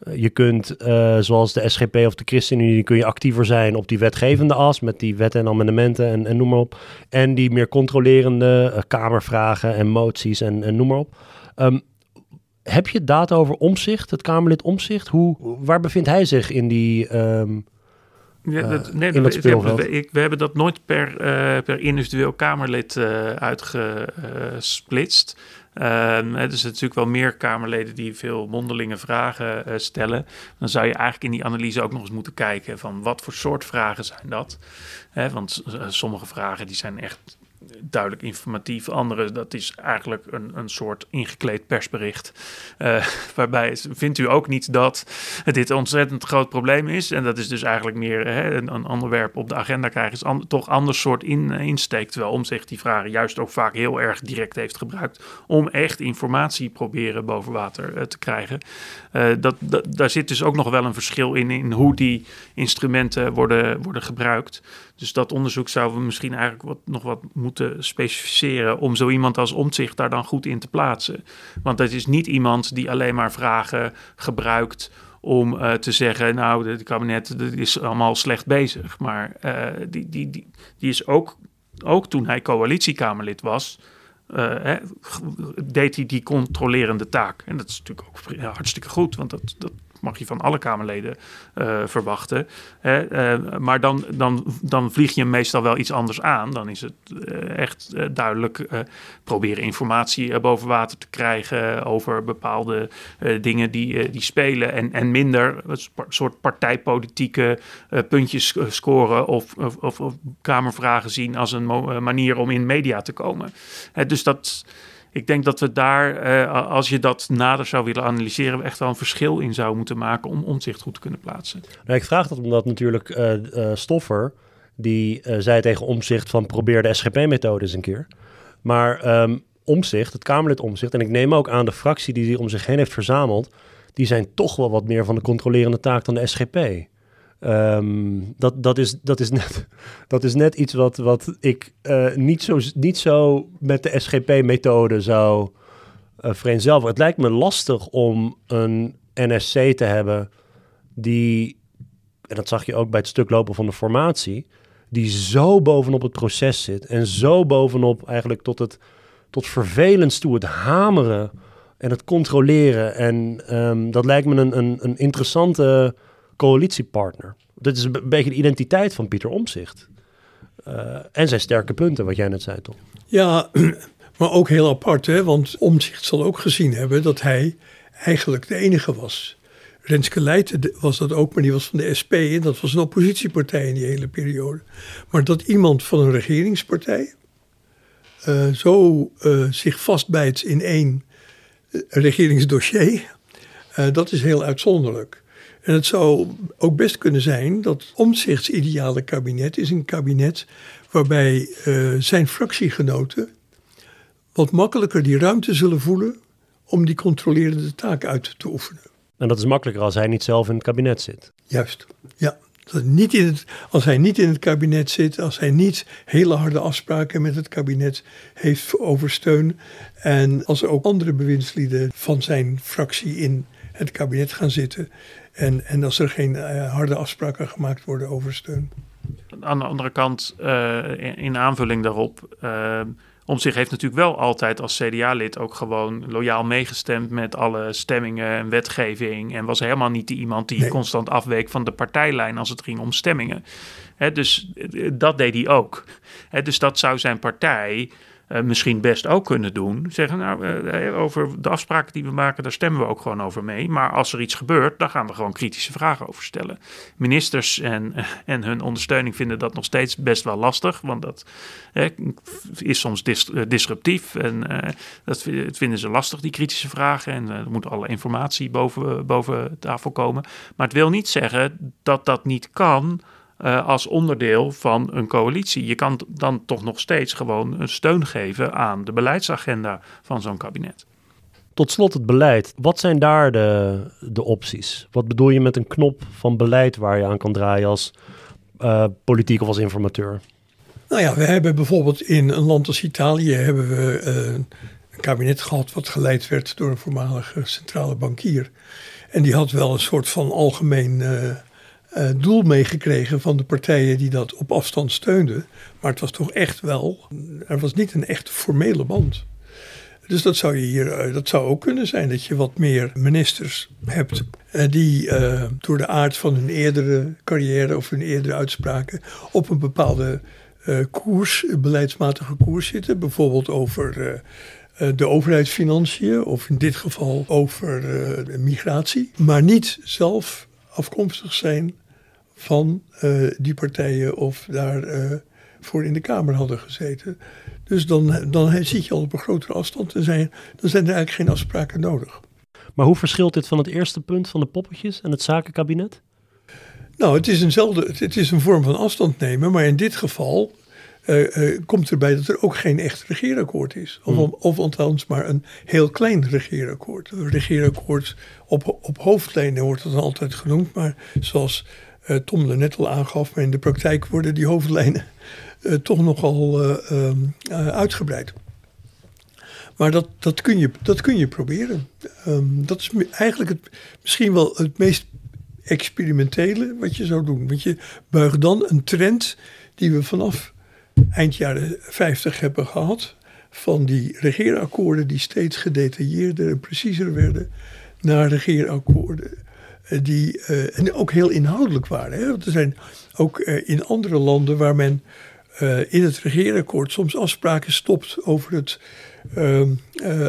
uh, je kunt, uh, zoals de SGP of de ChristenUnie, kun je actiever zijn op die wetgevende as met die wetten en amendementen en, en noem maar op. En die meer controlerende kamervragen en moties en, en noem maar op. Um, heb je data over omzicht, het Kamerlid omzicht? Hoe, waar bevindt hij zich in die. Um, ja, dat, nee, in dat speelveld? We, hebben dat nooit per, uh, per individueel Kamerlid uh, uitgesplitst. Er zijn natuurlijk wel meer Kamerleden die veel mondelinge vragen uh, stellen. Dan zou je eigenlijk in die analyse ook nog eens moeten kijken van wat voor soort vragen zijn dat. Hè, want sommige vragen die zijn echt duidelijk informatief. Andere, dat is eigenlijk een, een soort ingekleed persbericht. Uh, [laughs] waarbij vindt u ook niet dat dit een ontzettend groot probleem is. En dat is dus eigenlijk meer hè, een, een, onderwerp op de agenda krijgen. Is toch ander soort in, insteek. Terwijl om zich die vragen juist ook vaak heel erg direct heeft gebruikt. Om echt informatie proberen boven water uh, te krijgen. Dat, dat, daar zit dus ook nog wel een verschil in, in hoe die instrumenten worden, worden gebruikt. Dus dat onderzoek zouden we misschien eigenlijk wat, nog wat moeten specificeren om zo iemand als omzicht daar dan goed in te plaatsen. Want het is niet iemand die alleen maar vragen gebruikt om uh, te zeggen, nou, het kabinet is allemaal slecht bezig. Maar uh, die, die, die, die is ook, ook toen hij coalitiekamerlid was, hè, deed hij die controlerende taak. En dat is natuurlijk ook hartstikke goed, want dat, dat mag je van alle Kamerleden uh, verwachten. Hè? Uh, maar dan, dan, dan vlieg je meestal wel iets anders aan. Dan is het uh, echt duidelijk proberen informatie boven water te krijgen over bepaalde dingen die, die spelen. En, en minder een soort partijpolitieke puntjes scoren of, of, of, Kamervragen zien als een manier om in media te komen. dus dat ik denk dat we daar, uh, als je dat nader zou willen analyseren, echt wel een verschil in zou moeten maken om omzicht goed te kunnen plaatsen. Nou, ik vraag dat omdat natuurlijk uh, uh, Stoffer, die zei tegen omzicht van probeer de SGP-methode eens een keer. Maar um, omzicht, het Kamerlid omzicht, en ik neem ook aan de fractie die hij om zich heen heeft verzameld, die zijn toch wel wat meer van de controlerende taak dan de SGP. Um, dat, dat, is, dat, is net, [laughs] dat is net iets wat, wat ik uh, niet, zo, niet zo met de SGP-methode zou uh, vereenzelvigen. Het lijkt me lastig om een NSC te hebben die, en dat zag je ook bij het stuk lopen van de formatie, die zo bovenop het proces zit en zo bovenop eigenlijk tot het tot vervelend toe het hameren en het controleren. En ehm, dat lijkt me een, een, een interessante coalitiepartner. Dit is een beetje de identiteit van Pieter Omzicht. Uh, en zijn sterke punten, wat jij net zei, toch? Ja, [clears throat] maar ook heel apart, hè? want Omzicht zal ook gezien hebben dat hij eigenlijk de enige was. Renske Leijten was dat ook, maar die was van de SP en dat was een oppositiepartij in die hele periode. Maar dat iemand van een regeringspartij uh, zo uh, zich vastbijt in één regeringsdossier, dat is heel uitzonderlijk. En het zou ook best kunnen zijn dat Omtzigts ideale kabinet is een kabinet waarbij uh, zijn fractiegenoten wat makkelijker die ruimte zullen voelen om die controlerende taak uit te oefenen. En dat is makkelijker als hij niet zelf in het kabinet zit. Juist, ja. Dat niet in het, als hij niet in het kabinet zit, als hij niet hele harde afspraken met het kabinet heeft over steun. En als er ook andere bewindslieden van zijn fractie in het kabinet gaan zitten. En, en als er geen uh, harde afspraken gemaakt worden over steun. Aan de andere kant, uh, in, in, aanvulling daarop. Uh, om zich heeft natuurlijk wel altijd als CDA-lid ook gewoon loyaal meegestemd met alle stemmingen en wetgeving. En was helemaal niet die iemand die nee. constant afweek van de partijlijn als het ging om stemmingen. He, dus dat deed hij ook. He, dus dat zou zijn partij uh, misschien best ook kunnen doen. Zeggen, nou, uh, over de afspraken die we maken, daar stemmen we ook gewoon over mee. Maar als er iets gebeurt, dan gaan we gewoon kritische vragen over stellen. Ministers en, en hun ondersteuning vinden dat nog steeds best wel lastig. Want dat is soms dis disruptief. En dat vinden ze lastig, die kritische vragen. En er moet alle informatie boven, boven tafel komen. Maar het wil niet zeggen dat dat niet kan uh, als onderdeel van een coalitie. Je kan dan toch nog steeds gewoon een steun geven aan de beleidsagenda van zo'n kabinet. Tot slot het beleid. Wat zijn daar de, de opties? Wat bedoel je met een knop van beleid waar je aan kan draaien als uh, politiek of als informateur? Nou ja, we hebben bijvoorbeeld in een land als Italië hebben we uh, een kabinet gehad wat geleid werd door een voormalige centrale bankier. En die had wel een soort van algemeen uh, doel meegekregen van de partijen die dat op afstand steunden. Maar het was toch echt wel, er was niet een echte formele band. Dus dat zou, je hier, uh, dat zou ook kunnen zijn dat je wat meer ministers hebt uh, die door de aard van hun eerdere carrière of hun eerdere uitspraken op een bepaalde koers, beleidsmatige koers zitten. Bijvoorbeeld over de overheidsfinanciën of in dit geval over migratie. Maar niet zelf afkomstig zijn van uh, die partijen of daar uh, voor in de Kamer hadden gezeten. Dus dan, dan zit je al op een grotere afstand en zijn, dan zijn er eigenlijk geen afspraken nodig. Maar hoe verschilt dit van het eerste punt van de poppetjes en het zakenkabinet? Nou, het is, eenzelfde, het is een vorm van afstand nemen, maar in dit geval uh, uh, komt erbij dat er ook geen echt regeerakkoord is. Of, hmm. of althans maar een heel klein regeerakkoord. Een regeerakkoord op, op hoofdlijnen wordt dat altijd genoemd, maar zoals Tom er net al aangaf, maar in de praktijk worden die hoofdlijnen toch nogal um, uitgebreid. Maar dat, dat, kun je, dat kun je proberen. Um, dat is eigenlijk het, misschien wel het meest experimentele wat je zou doen. Want je buigt dan een trend die we vanaf eind jaren 50 hebben gehad. Van die regeerakkoorden die steeds gedetailleerder en preciezer werden. Naar regeerakkoorden eh, die uh, en ook heel inhoudelijk waren. Hè? Er zijn ook uh, in andere landen waar men in het regeerakkoord soms afspraken stopt over het, ehm,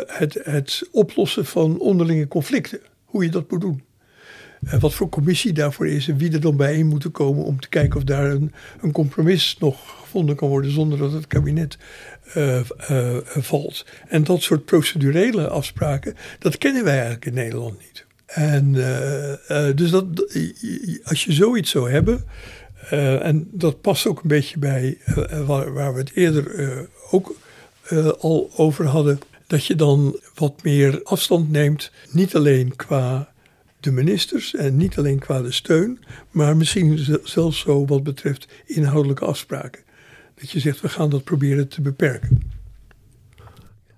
het, het oplossen van onderlinge conflicten. Hoe je dat moet doen. Wat voor commissie daarvoor is en wie er dan bijeen moeten komen om te kijken of daar een, een compromis nog gevonden kan worden zonder dat het kabinet valt. En dat soort procedurele afspraken, dat kennen wij eigenlijk in Nederland niet. En dus dat, als je zoiets zou hebben, en dat past ook een beetje bij waar, waar, we het eerder ook al over hadden, dat je dan wat meer afstand neemt, niet alleen qua de ministers en niet alleen qua de steun, maar misschien zelfs zo wat betreft inhoudelijke afspraken. Dat je zegt, we gaan dat proberen te beperken.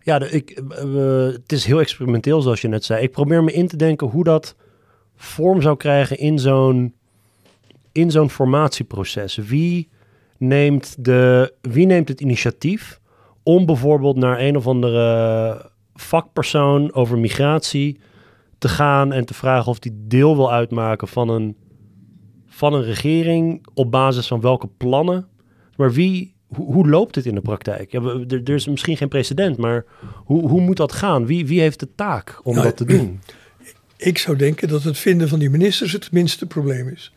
Ja, ik, uh, het is heel experimenteel zoals je net zei. Ik probeer me in te denken hoe dat vorm zou krijgen in zo'n in zo'n formatieproces. Wie neemt, de, wie neemt het initiatief om bijvoorbeeld naar een of andere vakpersoon over migratie te gaan en te vragen of die deel wil uitmaken van een, van een regering op basis van welke plannen. Maar wie, hoe, hoe loopt dit in de praktijk? Ja, we- er, er is misschien geen precedent, maar hoe, hoe moet dat gaan? Wie, wie heeft de taak om Nou, dat te doen? [clears throat] Ik zou denken dat het vinden van die ministers het minste probleem is.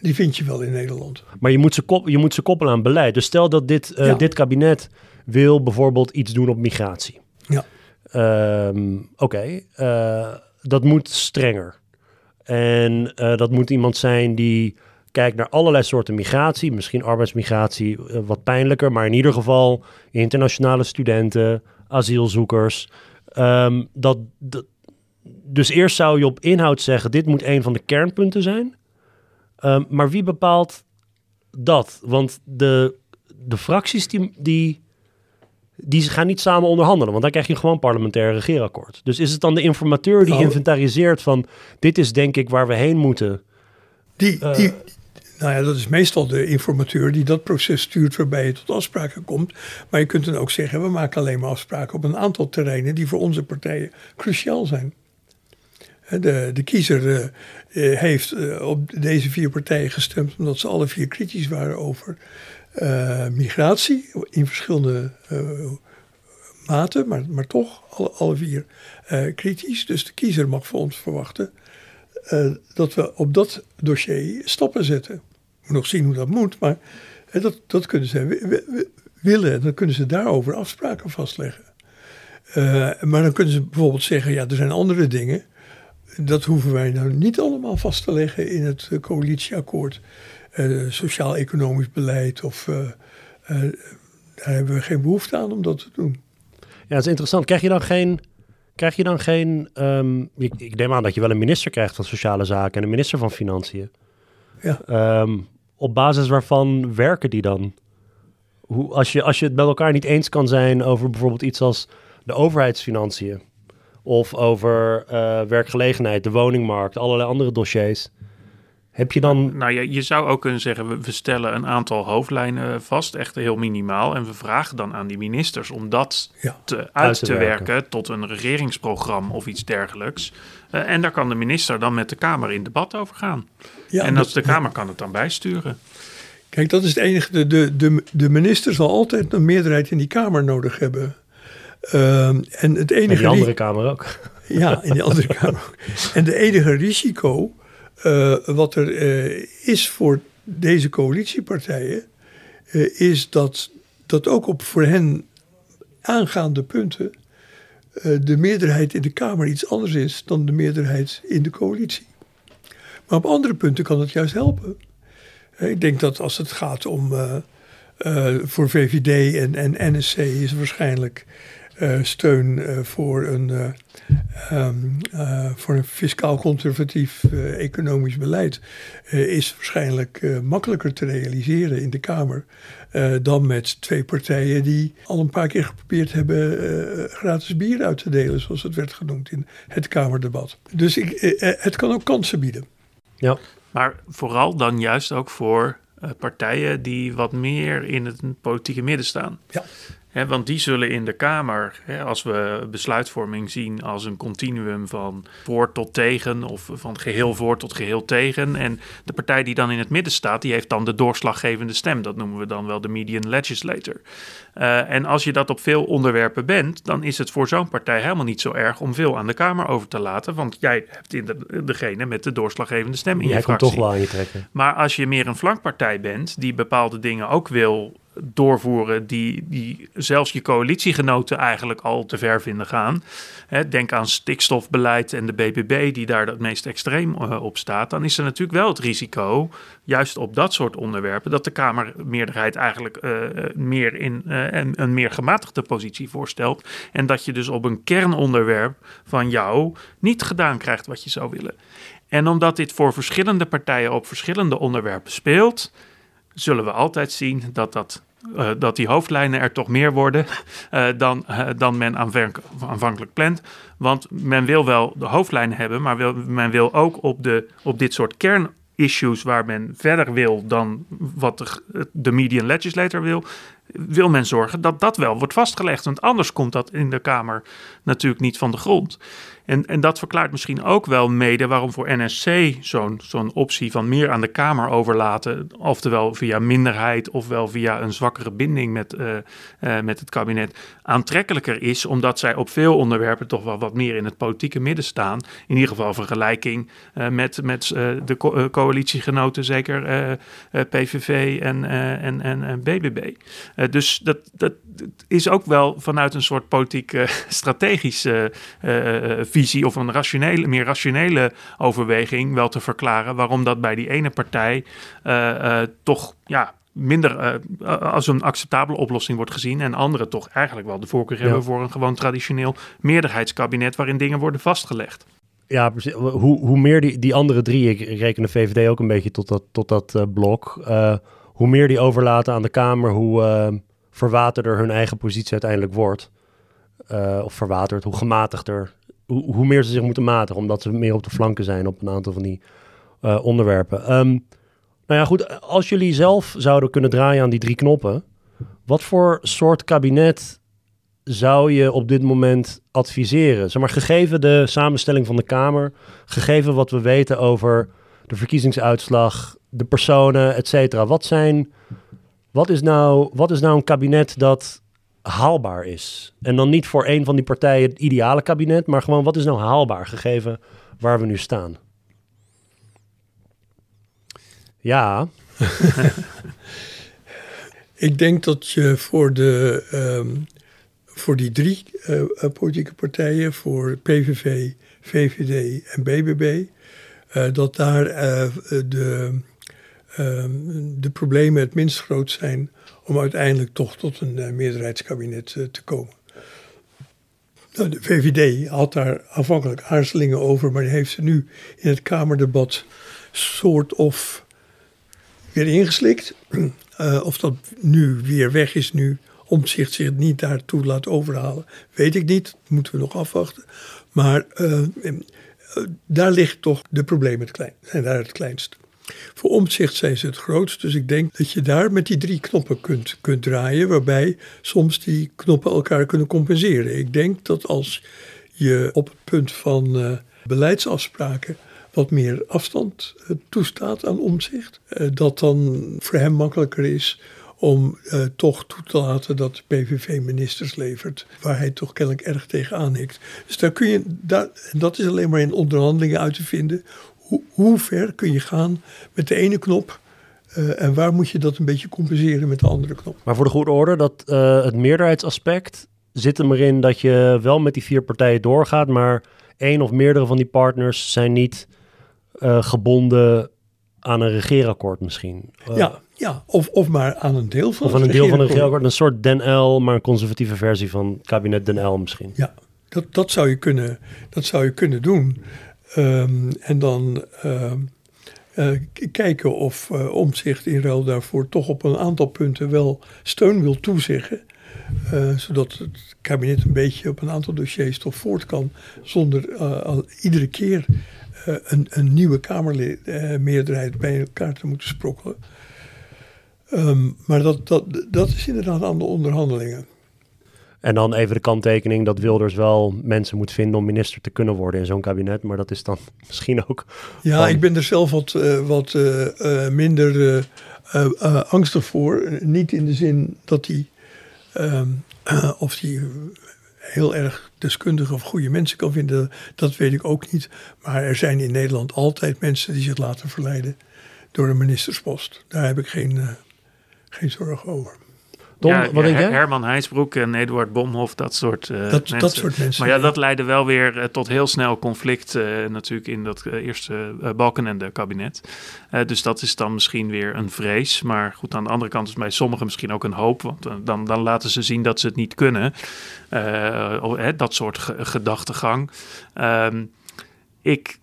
Die vind je wel in Nederland. Maar je moet ze, kop, je moet ze koppelen aan beleid. Dus stel dat dit, eh, Ja. dit kabinet wil bijvoorbeeld iets doen op migratie. Ja. Ehm, Oké, eh, dat moet strenger. En eh, dat moet iemand zijn die kijkt naar allerlei soorten migratie. Misschien arbeidsmigratie, eh, wat pijnlijker. Maar in ieder geval internationale studenten, asielzoekers. Ehm, dat, dat, dus eerst zou je op inhoud zeggen... dit moet een van de kernpunten zijn. Ehm, maar wie bepaalt dat? Want de, de fracties die, die, die gaan niet samen onderhandelen. Want dan krijg je gewoon parlementair regeerakkoord. Dus is het dan de informateur die Nou, inventariseert van... dit is denk ik waar we heen moeten. Die, Eh. die, nou ja, dat is meestal de informateur die dat proces stuurt waarbij je tot afspraken komt. Maar je kunt dan ook zeggen, we maken alleen maar afspraken op een aantal terreinen die voor onze partijen cruciaal zijn. De, de kiezer eh, eh, heeft eh, op deze vier partijen gestemd omdat ze alle vier kritisch waren over migratie in verschillende eh, maten, maar, maar toch alle, alle vier kritisch. Dus de kiezer mag van ons verwachten dat we op dat dossier stappen zetten. Nog zien hoe dat moet, maar dat, dat kunnen ze wi- wi- wi- willen. En dan kunnen ze daarover afspraken vastleggen. Eh, maar dan kunnen ze bijvoorbeeld zeggen, ja, er zijn andere dingen. Dat hoeven wij nou niet allemaal vast te leggen in het eh, coalitieakkoord. Eh, Sociaal-economisch beleid of... daar hebben we geen behoefte aan om dat te doen. Ja, dat is interessant. Krijg je dan geen... Krijg je dan geen... ehm, ik, ik neem aan dat je wel een minister krijgt van Sociale Zaken... en een minister van Financiën. Ja. Ehm, op basis waarvan werken die dan? Hoe, als, je, als je het met elkaar niet eens kan zijn over bijvoorbeeld iets als de overheidsfinanciën... of over eh, werkgelegenheid, de woningmarkt, allerlei andere dossiers... heb je dan... Nou, je, je zou ook kunnen zeggen, we, we stellen een aantal hoofdlijnen vast, echt heel minimaal. En we vragen dan aan die ministers om dat Ja. te, uit, te te werken. werken. tot een regeringsprogramma of iets dergelijks. Eh, en daar kan de minister dan met de Kamer in debat over gaan. Ja, en als de Kamer kan het dan bijsturen. Kijk, dat is het enige. De, de, de, de minister zal altijd een meerderheid in die Kamer nodig hebben. Ehm, en het En enige. die andere ri- kamer ook. Ja, in die andere [laughs] Kamer ook. En de enige risico eh, wat er eh, is voor deze coalitiepartijen. eh, is dat, dat ook op voor hen aangaande punten. de meerderheid in de Kamer iets anders is dan de meerderheid in de coalitie. Maar op andere punten kan het juist helpen. Ik denk dat als het gaat om voor VVD en, en NSC is waarschijnlijk steun eh, voor, een, eh, ehm, eh, voor een fiscaal conservatief eh, economisch beleid eh, is waarschijnlijk eh, makkelijker te realiseren in de Kamer eh, dan met twee partijen die al een paar keer geprobeerd hebben eh, gratis bier uit te delen, zoals het werd genoemd in het Kamerdebat. Dus ik, eh, eh, het kan ook kansen bieden. Ja. Maar vooral dan juist ook voor eh, partijen die wat meer in het politieke midden staan. Ja. Want die zullen in de Kamer, als we besluitvorming zien als een continuum van voor tot tegen of van geheel voor tot geheel tegen. En de partij die dan in het midden staat, die heeft dan de doorslaggevende stem. Dat noemen we dan wel de median legislator. Eh, en als je dat op veel onderwerpen bent, dan is het voor zo'n partij helemaal niet zo erg om veel aan de Kamer over te laten. Want jij hebt in de, degene met de doorslaggevende stem in Jij je fractie. toch wel aan je trekken. Maar als je meer een flankpartij bent die bepaalde dingen ook wil doorvoeren, die, die zelfs je coalitiegenoten eigenlijk al te ver vinden gaan. Hè, denk aan stikstofbeleid en de BBB die daar het meest extreem eh, op staat. Dan is er natuurlijk wel het risico, juist op dat soort onderwerpen, dat de Kamermeerderheid eigenlijk eh, meer in eh, een meer gematigde positie voorstelt. En dat je dus op een kernonderwerp van jou niet gedaan krijgt wat je zou willen. En omdat dit voor verschillende partijen op verschillende onderwerpen speelt, zullen we altijd zien dat, dat, eh, dat die hoofdlijnen er toch meer worden eh, dan, eh, dan men aanvank- aanvankelijk plant. Want men wil wel de hoofdlijnen hebben, maar wil, men wil ook op, de, op dit soort kernissues waar men verder wil dan wat de, de median legislator wil, wil men zorgen dat dat wel wordt vastgelegd. Want anders komt dat in de Kamer natuurlijk niet van de grond. En, en dat verklaart misschien ook wel mede waarom voor NSC zo'n optie van meer aan de Kamer overlaten, oftewel via minderheid ofwel via een zwakkere binding met, uh, uh, met het kabinet, aantrekkelijker is, omdat zij op veel onderwerpen toch wel wat meer in het politieke midden staan. In ieder geval vergelijking uh, met, met de co coalitiegenoten, zeker PVV en, en, en, en BBB. dus dat, dat is ook wel vanuit een soort politiek [laughs] strategische visie visie of een rationele, meer rationele overweging wel te verklaren waarom dat bij die ene partij uh, toch ja, minder als een acceptabele oplossing wordt gezien. En anderen toch eigenlijk wel de voorkeur ja. hebben voor een gewoon traditioneel meerderheidskabinet waarin dingen worden vastgelegd. Ja, precies. Hoe, hoe meer die, die andere drie, ik reken de VVD ook een beetje tot dat, tot dat blok. Hoe meer die overlaten aan de Kamer, hoe verwaterder hun eigen positie uiteindelijk wordt. of verwaterd, hoe gematigder hoe, hoe, meer ze zich moeten matigen, omdat ze meer op de flanken zijn op een aantal van die uh, onderwerpen. Um, nou ja, goed, als jullie zelf zouden kunnen draaien aan die drie knoppen, wat voor soort kabinet zou je op dit moment adviseren? Zeg maar, gegeven de samenstelling van de Kamer, gegeven wat we weten over de verkiezingsuitslag, de personen, et cetera. Wat zijn, wat is nou, wat is nou een kabinet dat haalbaar is. En dan niet voor een van die partijen het ideale kabinet, maar gewoon wat is nou haalbaar gegeven waar we nu staan. Ja. [laughs] Ik denk dat je voor, de, um, voor die drie uh, politieke partijen, voor PVV, VVD en BBB, uh, dat daar de, de problemen het minst groot zijn om uiteindelijk toch tot een uh, meerderheidskabinet uh, te komen. Nou, de VVD had daar aanvankelijk aarzelingen over, maar die heeft ze nu in het Kamerdebat soort of weer ingeslikt. Uh, [clears throat] of dat nu weer weg is, nu omzicht zich niet daartoe laat overhalen, weet ik niet. Dat moeten we nog afwachten. Maar daar ligt toch de problemen het klein, zijn daar het kleinst. Voor omzicht zijn ze het grootst. Dus ik denk dat je daar met die drie knoppen kunt, kunt draaien. Waarbij soms die knoppen elkaar kunnen compenseren. Ik denk dat als je op het punt van uh, beleidsafspraken wat meer afstand uh, toestaat aan omzicht. Uh, dat dan voor hem makkelijker is om toch toe te laten dat de PVV ministers levert, waar hij toch kennelijk erg tegen aanhikt. Dus daar kun je, dat is alleen maar in onderhandelingen uit te vinden, hoe, hoe ver kun je gaan met de ene knop uh, en waar moet je dat een beetje compenseren met de andere knop? Maar voor de goede orde, dat uh, het meerderheidsaspect zit er maar in dat je wel met die vier partijen doorgaat, maar één of meerdere van die partners zijn niet uh, gebonden aan een regeerakkoord misschien. ja, ja of, of maar aan een deel van Of aan een deel van een regeerakkoord. Een soort Den L, maar een conservatieve versie van het kabinet Den L misschien. Ja, dat, dat, zou, je kunnen, dat zou je kunnen doen. Um, en dan uh, uh, kijken of uh, Omzicht in ruil daarvoor toch op een aantal punten wel steun wil toezeggen. zodat het kabinet een beetje op een aantal dossiers toch voort kan. Zonder al, iedere keer een, een, nieuwe Kamermeerderheid bij elkaar te moeten sprokkelen. Um, maar dat, dat, dat is inderdaad aan de onderhandelingen. En dan even de kanttekening dat Wilders wel mensen moet vinden om minister te kunnen worden in zo'n kabinet. Maar dat is dan [laughs] misschien ook. Ja, van... ik ben er zelf wat, uh, wat uh, uh, minder angstig voor. Niet in de zin dat hij. Ehm, of hij heel erg deskundige of goede mensen kan vinden, dat weet ik ook niet. Maar er zijn in Nederland altijd mensen die zich laten verleiden door een ministerspost. Daar heb ik geen, geen zorgen over. Ja, wat denk jij? Herman Heijsbroek en Eduard Bomhoff, dat soort uh, dat, mensen. Dat soort mensen. Maar ja, dat leidde wel weer uh, tot heel snel conflict uh, natuurlijk in dat eerste Balkenende kabinet. dus dat is dan misschien weer een vrees. Maar goed, aan de andere kant is bij sommigen misschien ook een hoop. Want dan, dan laten ze zien dat ze het niet kunnen. dat soort gedachtegang. Um, ik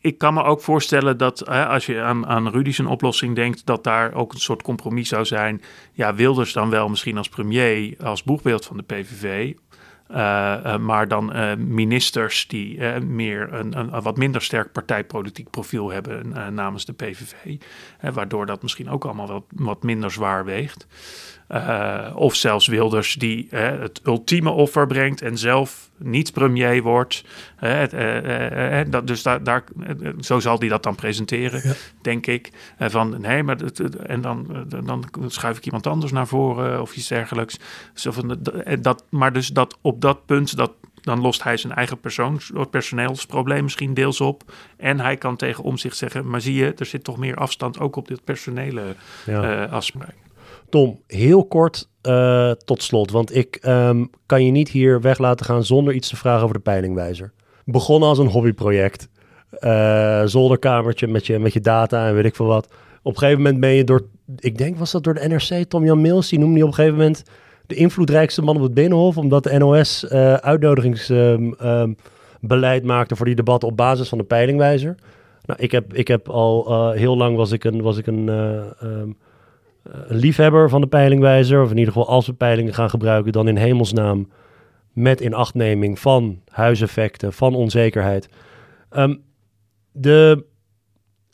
ik kan me ook voorstellen dat hè, als je aan, aan Rudy's een oplossing denkt, dat daar ook een soort compromis zou zijn. Ja, Wilders dan wel misschien als premier, als boegbeeld van de PVV. Uh, uh, maar dan uh, ministers die meer een, een, wat minder sterk partijpolitiek profiel hebben namens de PVV. waardoor dat misschien ook allemaal wat, wat minder zwaar weegt. Uh, of zelfs Wilders die uh, het ultieme offer brengt en zelf niet premier wordt. Uh, dat, dus daar, daar, zo zal hij dat dan presenteren, ja. denk ik. van nee, maar en dan, dan schuif ik iemand anders naar voren of iets dergelijks. Zo van, dat, maar dus dat op dat punt, dat, dan lost hij zijn eigen persoons, personeelsprobleem misschien deels op. En hij kan tegen om zich zeggen, maar zie je, er zit toch meer afstand ook op dit personele ja. afspraak. Tom, heel kort uh, tot slot, want ik um, kan je niet hier weg laten gaan zonder iets te vragen over de peilingwijzer. Begonnen als een hobbyproject, uh, zolderkamertje met je, met je data en weet ik veel wat. Op een gegeven moment ben je door, ik denk was dat door de NRC, Tom Jan Mills, die noemde die op een gegeven moment de invloedrijkste man op het Binnenhof, omdat de NOS uh, uitnodigingsbeleid maakte voor die debatten op basis van de peilingwijzer. Nou, ik heb, ik heb al heel lang was ik een, was ik een een liefhebber van de peilingwijzer, of in ieder geval als we peilingen gaan gebruiken, dan in hemelsnaam met inachtneming van huiseffecten, van onzekerheid. Um, de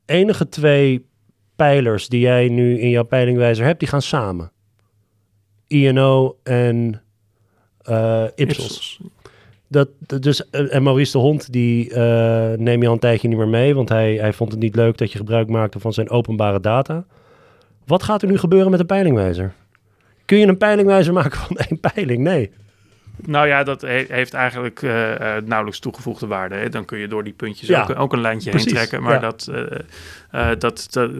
enige twee pijlers die jij nu in jouw peilingwijzer hebt, die gaan samen. INO en uh, Ipsos. Dat, dus, eh, en Maurice de Hond, die uh, neem je al een tijdje niet meer mee, want hij, hij vond het niet leuk dat je gebruik maakte van zijn openbare data. Wat gaat er nu gebeuren met de peilingwijzer? Kun je een peilingwijzer maken van één peiling? Nee. Nou ja, dat heeft eigenlijk uh, nauwelijks toegevoegde waarde. Hè. Dan kun je door die puntjes ook, ook, een lijntje heen trekken. Maar dat, uh, dat, dat,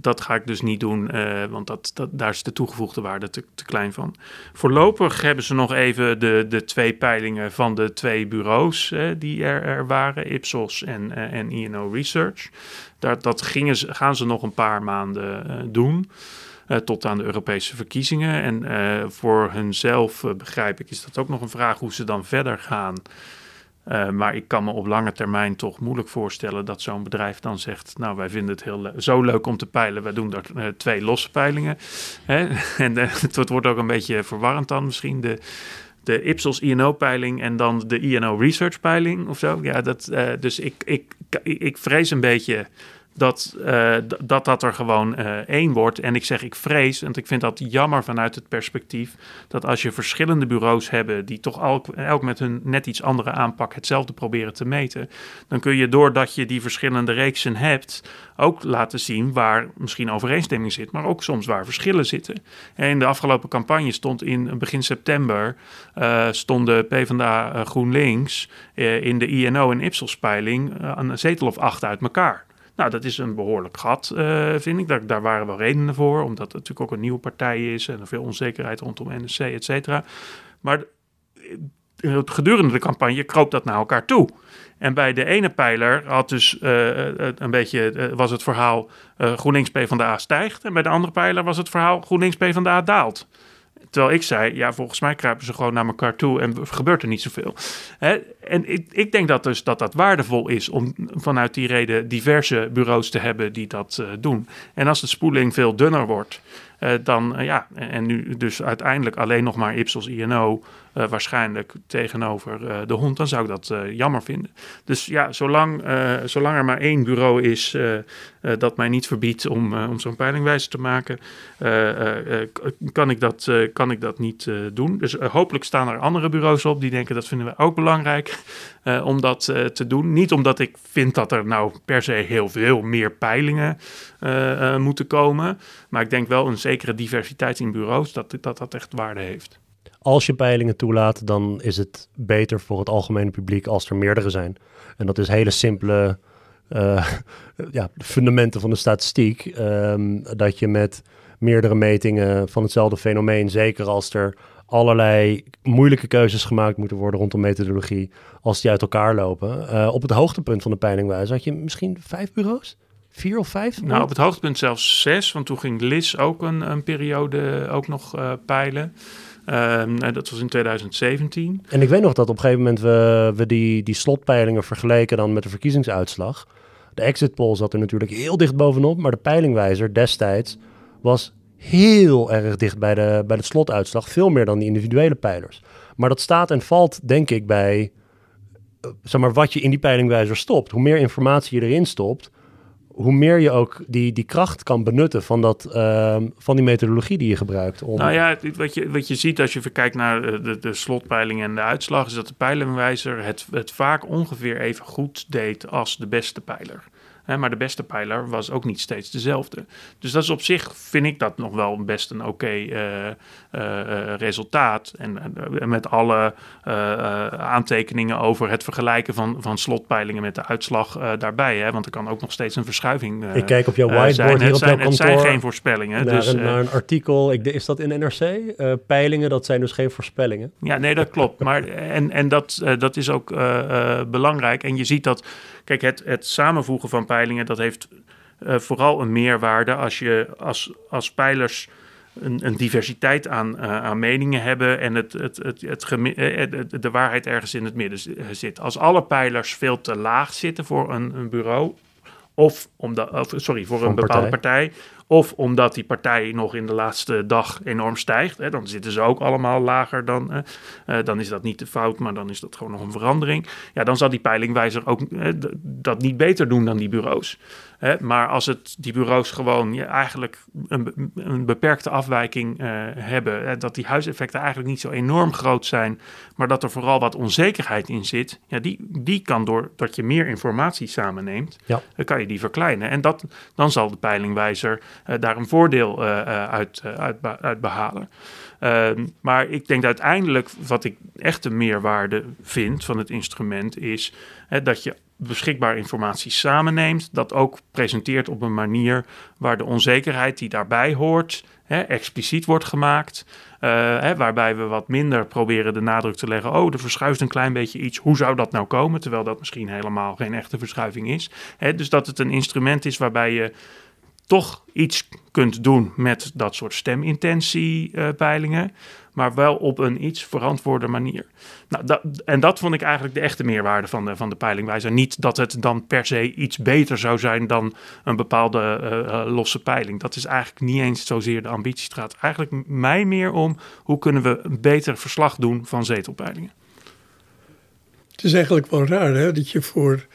dat, ga ik dus niet doen, want dat, dat, daar is de toegevoegde waarde te, te, klein van. Voorlopig hebben ze nog even de, de twee peilingen van de twee bureaus die er, er, waren, Ipsos en, en INO Research. Daar, dat gingen, gaan ze nog een paar maanden doen. Uh, tot aan de Europese verkiezingen. En uh, voor hunzelf, uh, begrijp ik, is dat ook nog een vraag hoe ze dan verder gaan. maar ik kan me op lange termijn toch moeilijk voorstellen dat zo'n bedrijf dan zegt: Nou, wij vinden het heel zo leuk om te peilen, wij doen er twee losse peilingen. Hè? [laughs] en het wordt ook een beetje verwarrend dan misschien. De, de Ipsos INO-peiling en dan de INO Research-peiling of zo. Ja, dat, dus ik, ik, ik vrees een beetje dat, uh, dat dat er gewoon uh, één wordt. En ik zeg ik vrees, want ik vind dat jammer vanuit het perspectief dat als je verschillende bureaus hebben die toch elk, elk met hun net iets andere aanpak hetzelfde proberen te meten, dan kun je doordat je die verschillende reeksen hebt ook laten zien waar misschien overeenstemming zit, maar ook soms waar verschillen zitten. En in de afgelopen campagne stond in begin september uh, stonden PvdA GroenLinks in de INO en Ipsos peiling een zetel of acht uit elkaar. Nou, dat is een behoorlijk gat, uh, vind ik. Daar, daar waren wel redenen voor, omdat het natuurlijk ook een nieuwe partij is en er veel onzekerheid rondom NSC, et cetera. Maar eh, gedurende de campagne kroop dat naar elkaar toe. En bij de ene pijler had dus uh, een beetje, was het verhaal GroenLinks PvdA stijgt. En bij de andere pijler was het verhaal GroenLinks PvdA daalt. Terwijl ik zei, ja, volgens mij kruipen ze gewoon naar elkaar toe en gebeurt er niet zoveel. Hè? En ik, ik denk dat dus dat dat waardevol is om vanuit die reden diverse bureaus te hebben die dat uh, doen. En als de spoeling veel dunner wordt, uh, dan uh, ja, en nu dus uiteindelijk alleen nog maar Ipsos INO uh, waarschijnlijk tegenover uh, de hond, dan zou ik dat uh, jammer vinden. Dus ja, zolang, zolang er maar één bureau is dat mij niet verbiedt om, om zo'n peilingwijze te maken, kan, ik dat, kan ik dat niet doen. Dus hopelijk staan er andere bureaus op die denken dat vinden we ook belangrijk om dat te doen. Niet omdat ik vind dat er nou per se heel veel meer peilingen moeten komen, maar ik denk wel een zekere diversiteit in bureaus dat dat, dat echt waarde heeft als je peilingen toelaat, dan is het beter voor het algemene publiek als er meerdere zijn. En dat is hele simpele uh, [laughs] ja, fundamenten van de statistiek. Um, dat je met meerdere metingen van hetzelfde fenomeen, zeker als er allerlei moeilijke keuzes gemaakt moeten worden rondom methodologie, als die uit elkaar lopen. Uh, op het hoogtepunt van de peilingwijze had je misschien vijf bureaus? Vier of vijf? Nou, op het hoogtepunt zelfs zes, want toen ging LIS ook een, een periode ook nog uh, peilen. Um, dat was in 2017. En ik weet nog dat op een gegeven moment we, we die, die slotpeilingen vergeleken dan met de verkiezingsuitslag. De exit poll zat er natuurlijk heel dicht bovenop, maar de peilingwijzer destijds was heel erg dicht bij de, bij de slotuitslag. Veel meer dan die individuele peilers. Maar dat staat en valt, denk ik, bij uh, zeg maar, wat je in die peilingwijzer stopt. Hoe meer informatie je erin stopt, hoe meer je ook die, die kracht kan benutten van, dat, ehm, van die methodologie die je gebruikt. Om... Nou ja, wat je, wat je ziet als je kijkt naar de, de slotpeiling en de uitslag, is dat de pijlenwijzer het, het vaak ongeveer even goed deed als de beste pijler maar de beste pijler was ook niet steeds dezelfde. Dus dat is op zich, vind ik dat nog wel best een oké eh, eh, eh, resultaat. En met alle aantekeningen over het vergelijken van, van slotpeilingen met de uitslag daarbij. Hè, want er kan ook nog steeds een verschuiving Ik kijk op jouw whiteboard zijn. hier op jouw kantoor. Het zijn geen voorspellingen. Naar, dus, een, naar een artikel, ik, is dat in NRC? peilingen, dat zijn dus geen voorspellingen. Ja, nee, dat klopt. maar, en en dat, dat is ook belangrijk. En je ziet dat Kijk, het, het samenvoegen van peilingen, dat heeft uh, vooral een meerwaarde als je als, als pijlers een, een diversiteit aan, uh, aan meningen hebben en het, het, het, eh, het, de waarheid ergens in het midden zit. Als alle pijlers veel te laag zitten voor een, een bureau, of, omdat, of sorry, voor, een bepaalde partij. Of omdat die partij nog in de laatste dag enorm stijgt. Hè, dan zitten ze ook allemaal lager dan. Uh, dan is dat niet de fout, maar dan is dat gewoon nog een verandering. Ja, dan zal die peilingwijzer ook dat niet beter doen dan die bureaus. Hè, maar als het die bureaus gewoon ja, eigenlijk een, een beperkte afwijking uh, hebben, hè, dat die huiseffecten eigenlijk niet zo enorm groot zijn, maar dat er vooral wat onzekerheid in zit, ja, die, die kan door dat je meer informatie samenneemt, ja. dan kan je die verkleinen. En dat, dan zal de peilingwijzer daar een voordeel uh, uit, uit, uit, behalen. Ehm, maar ik denk dat uiteindelijk wat ik echt een meerwaarde vind van het instrument is dat je beschikbaar informatie samenneemt, dat ook presenteert op een manier waar de onzekerheid die daarbij hoort expliciet wordt gemaakt. Hè, waarbij we wat minder proberen de nadruk te leggen. Oh, er verschuift een klein beetje iets. Hoe zou dat nou komen? Terwijl dat misschien helemaal geen echte verschuiving is. Hè, dus dat het een instrument is waarbij je toch iets kunt doen met dat soort stemintentiepeilingen, maar wel op een iets verantwoorde manier. Nou, dat, en dat vond ik eigenlijk de echte meerwaarde van de, van de peilingwijzer. Niet dat het dan per se iets beter zou zijn dan een bepaalde uh, losse peiling. Dat is eigenlijk niet eens zozeer de ambitie. Het gaat eigenlijk mij meer om hoe kunnen we een beter verslag doen van zetelpeilingen. Het is eigenlijk wel raar hè, dat je voor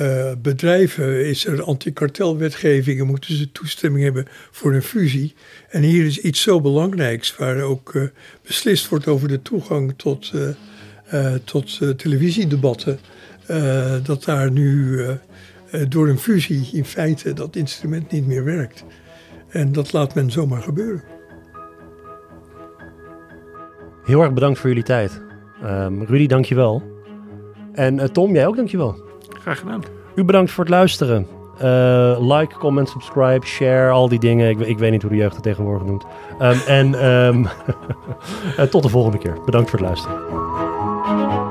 uh, bedrijven is er antikartelwetgeving en moeten ze toestemming hebben voor een fusie. En hier is iets zo belangrijks waar ook uh, beslist wordt over de toegang tot, uh, tot televisiedebatten. dat daar nu door een fusie in feite dat instrument niet meer werkt. En dat laat men zomaar gebeuren. Heel erg bedankt voor jullie tijd. Um, Rudy, dankjewel. En Tom, jij ook dankjewel. Graag gedaan. U bedankt voor het luisteren. Uh, like, comment, subscribe, share, al die dingen. Ik, ik weet niet hoe de jeugd het tegenwoordig noemt. Um, en um, [laughs] tot de volgende keer. Bedankt voor het luisteren.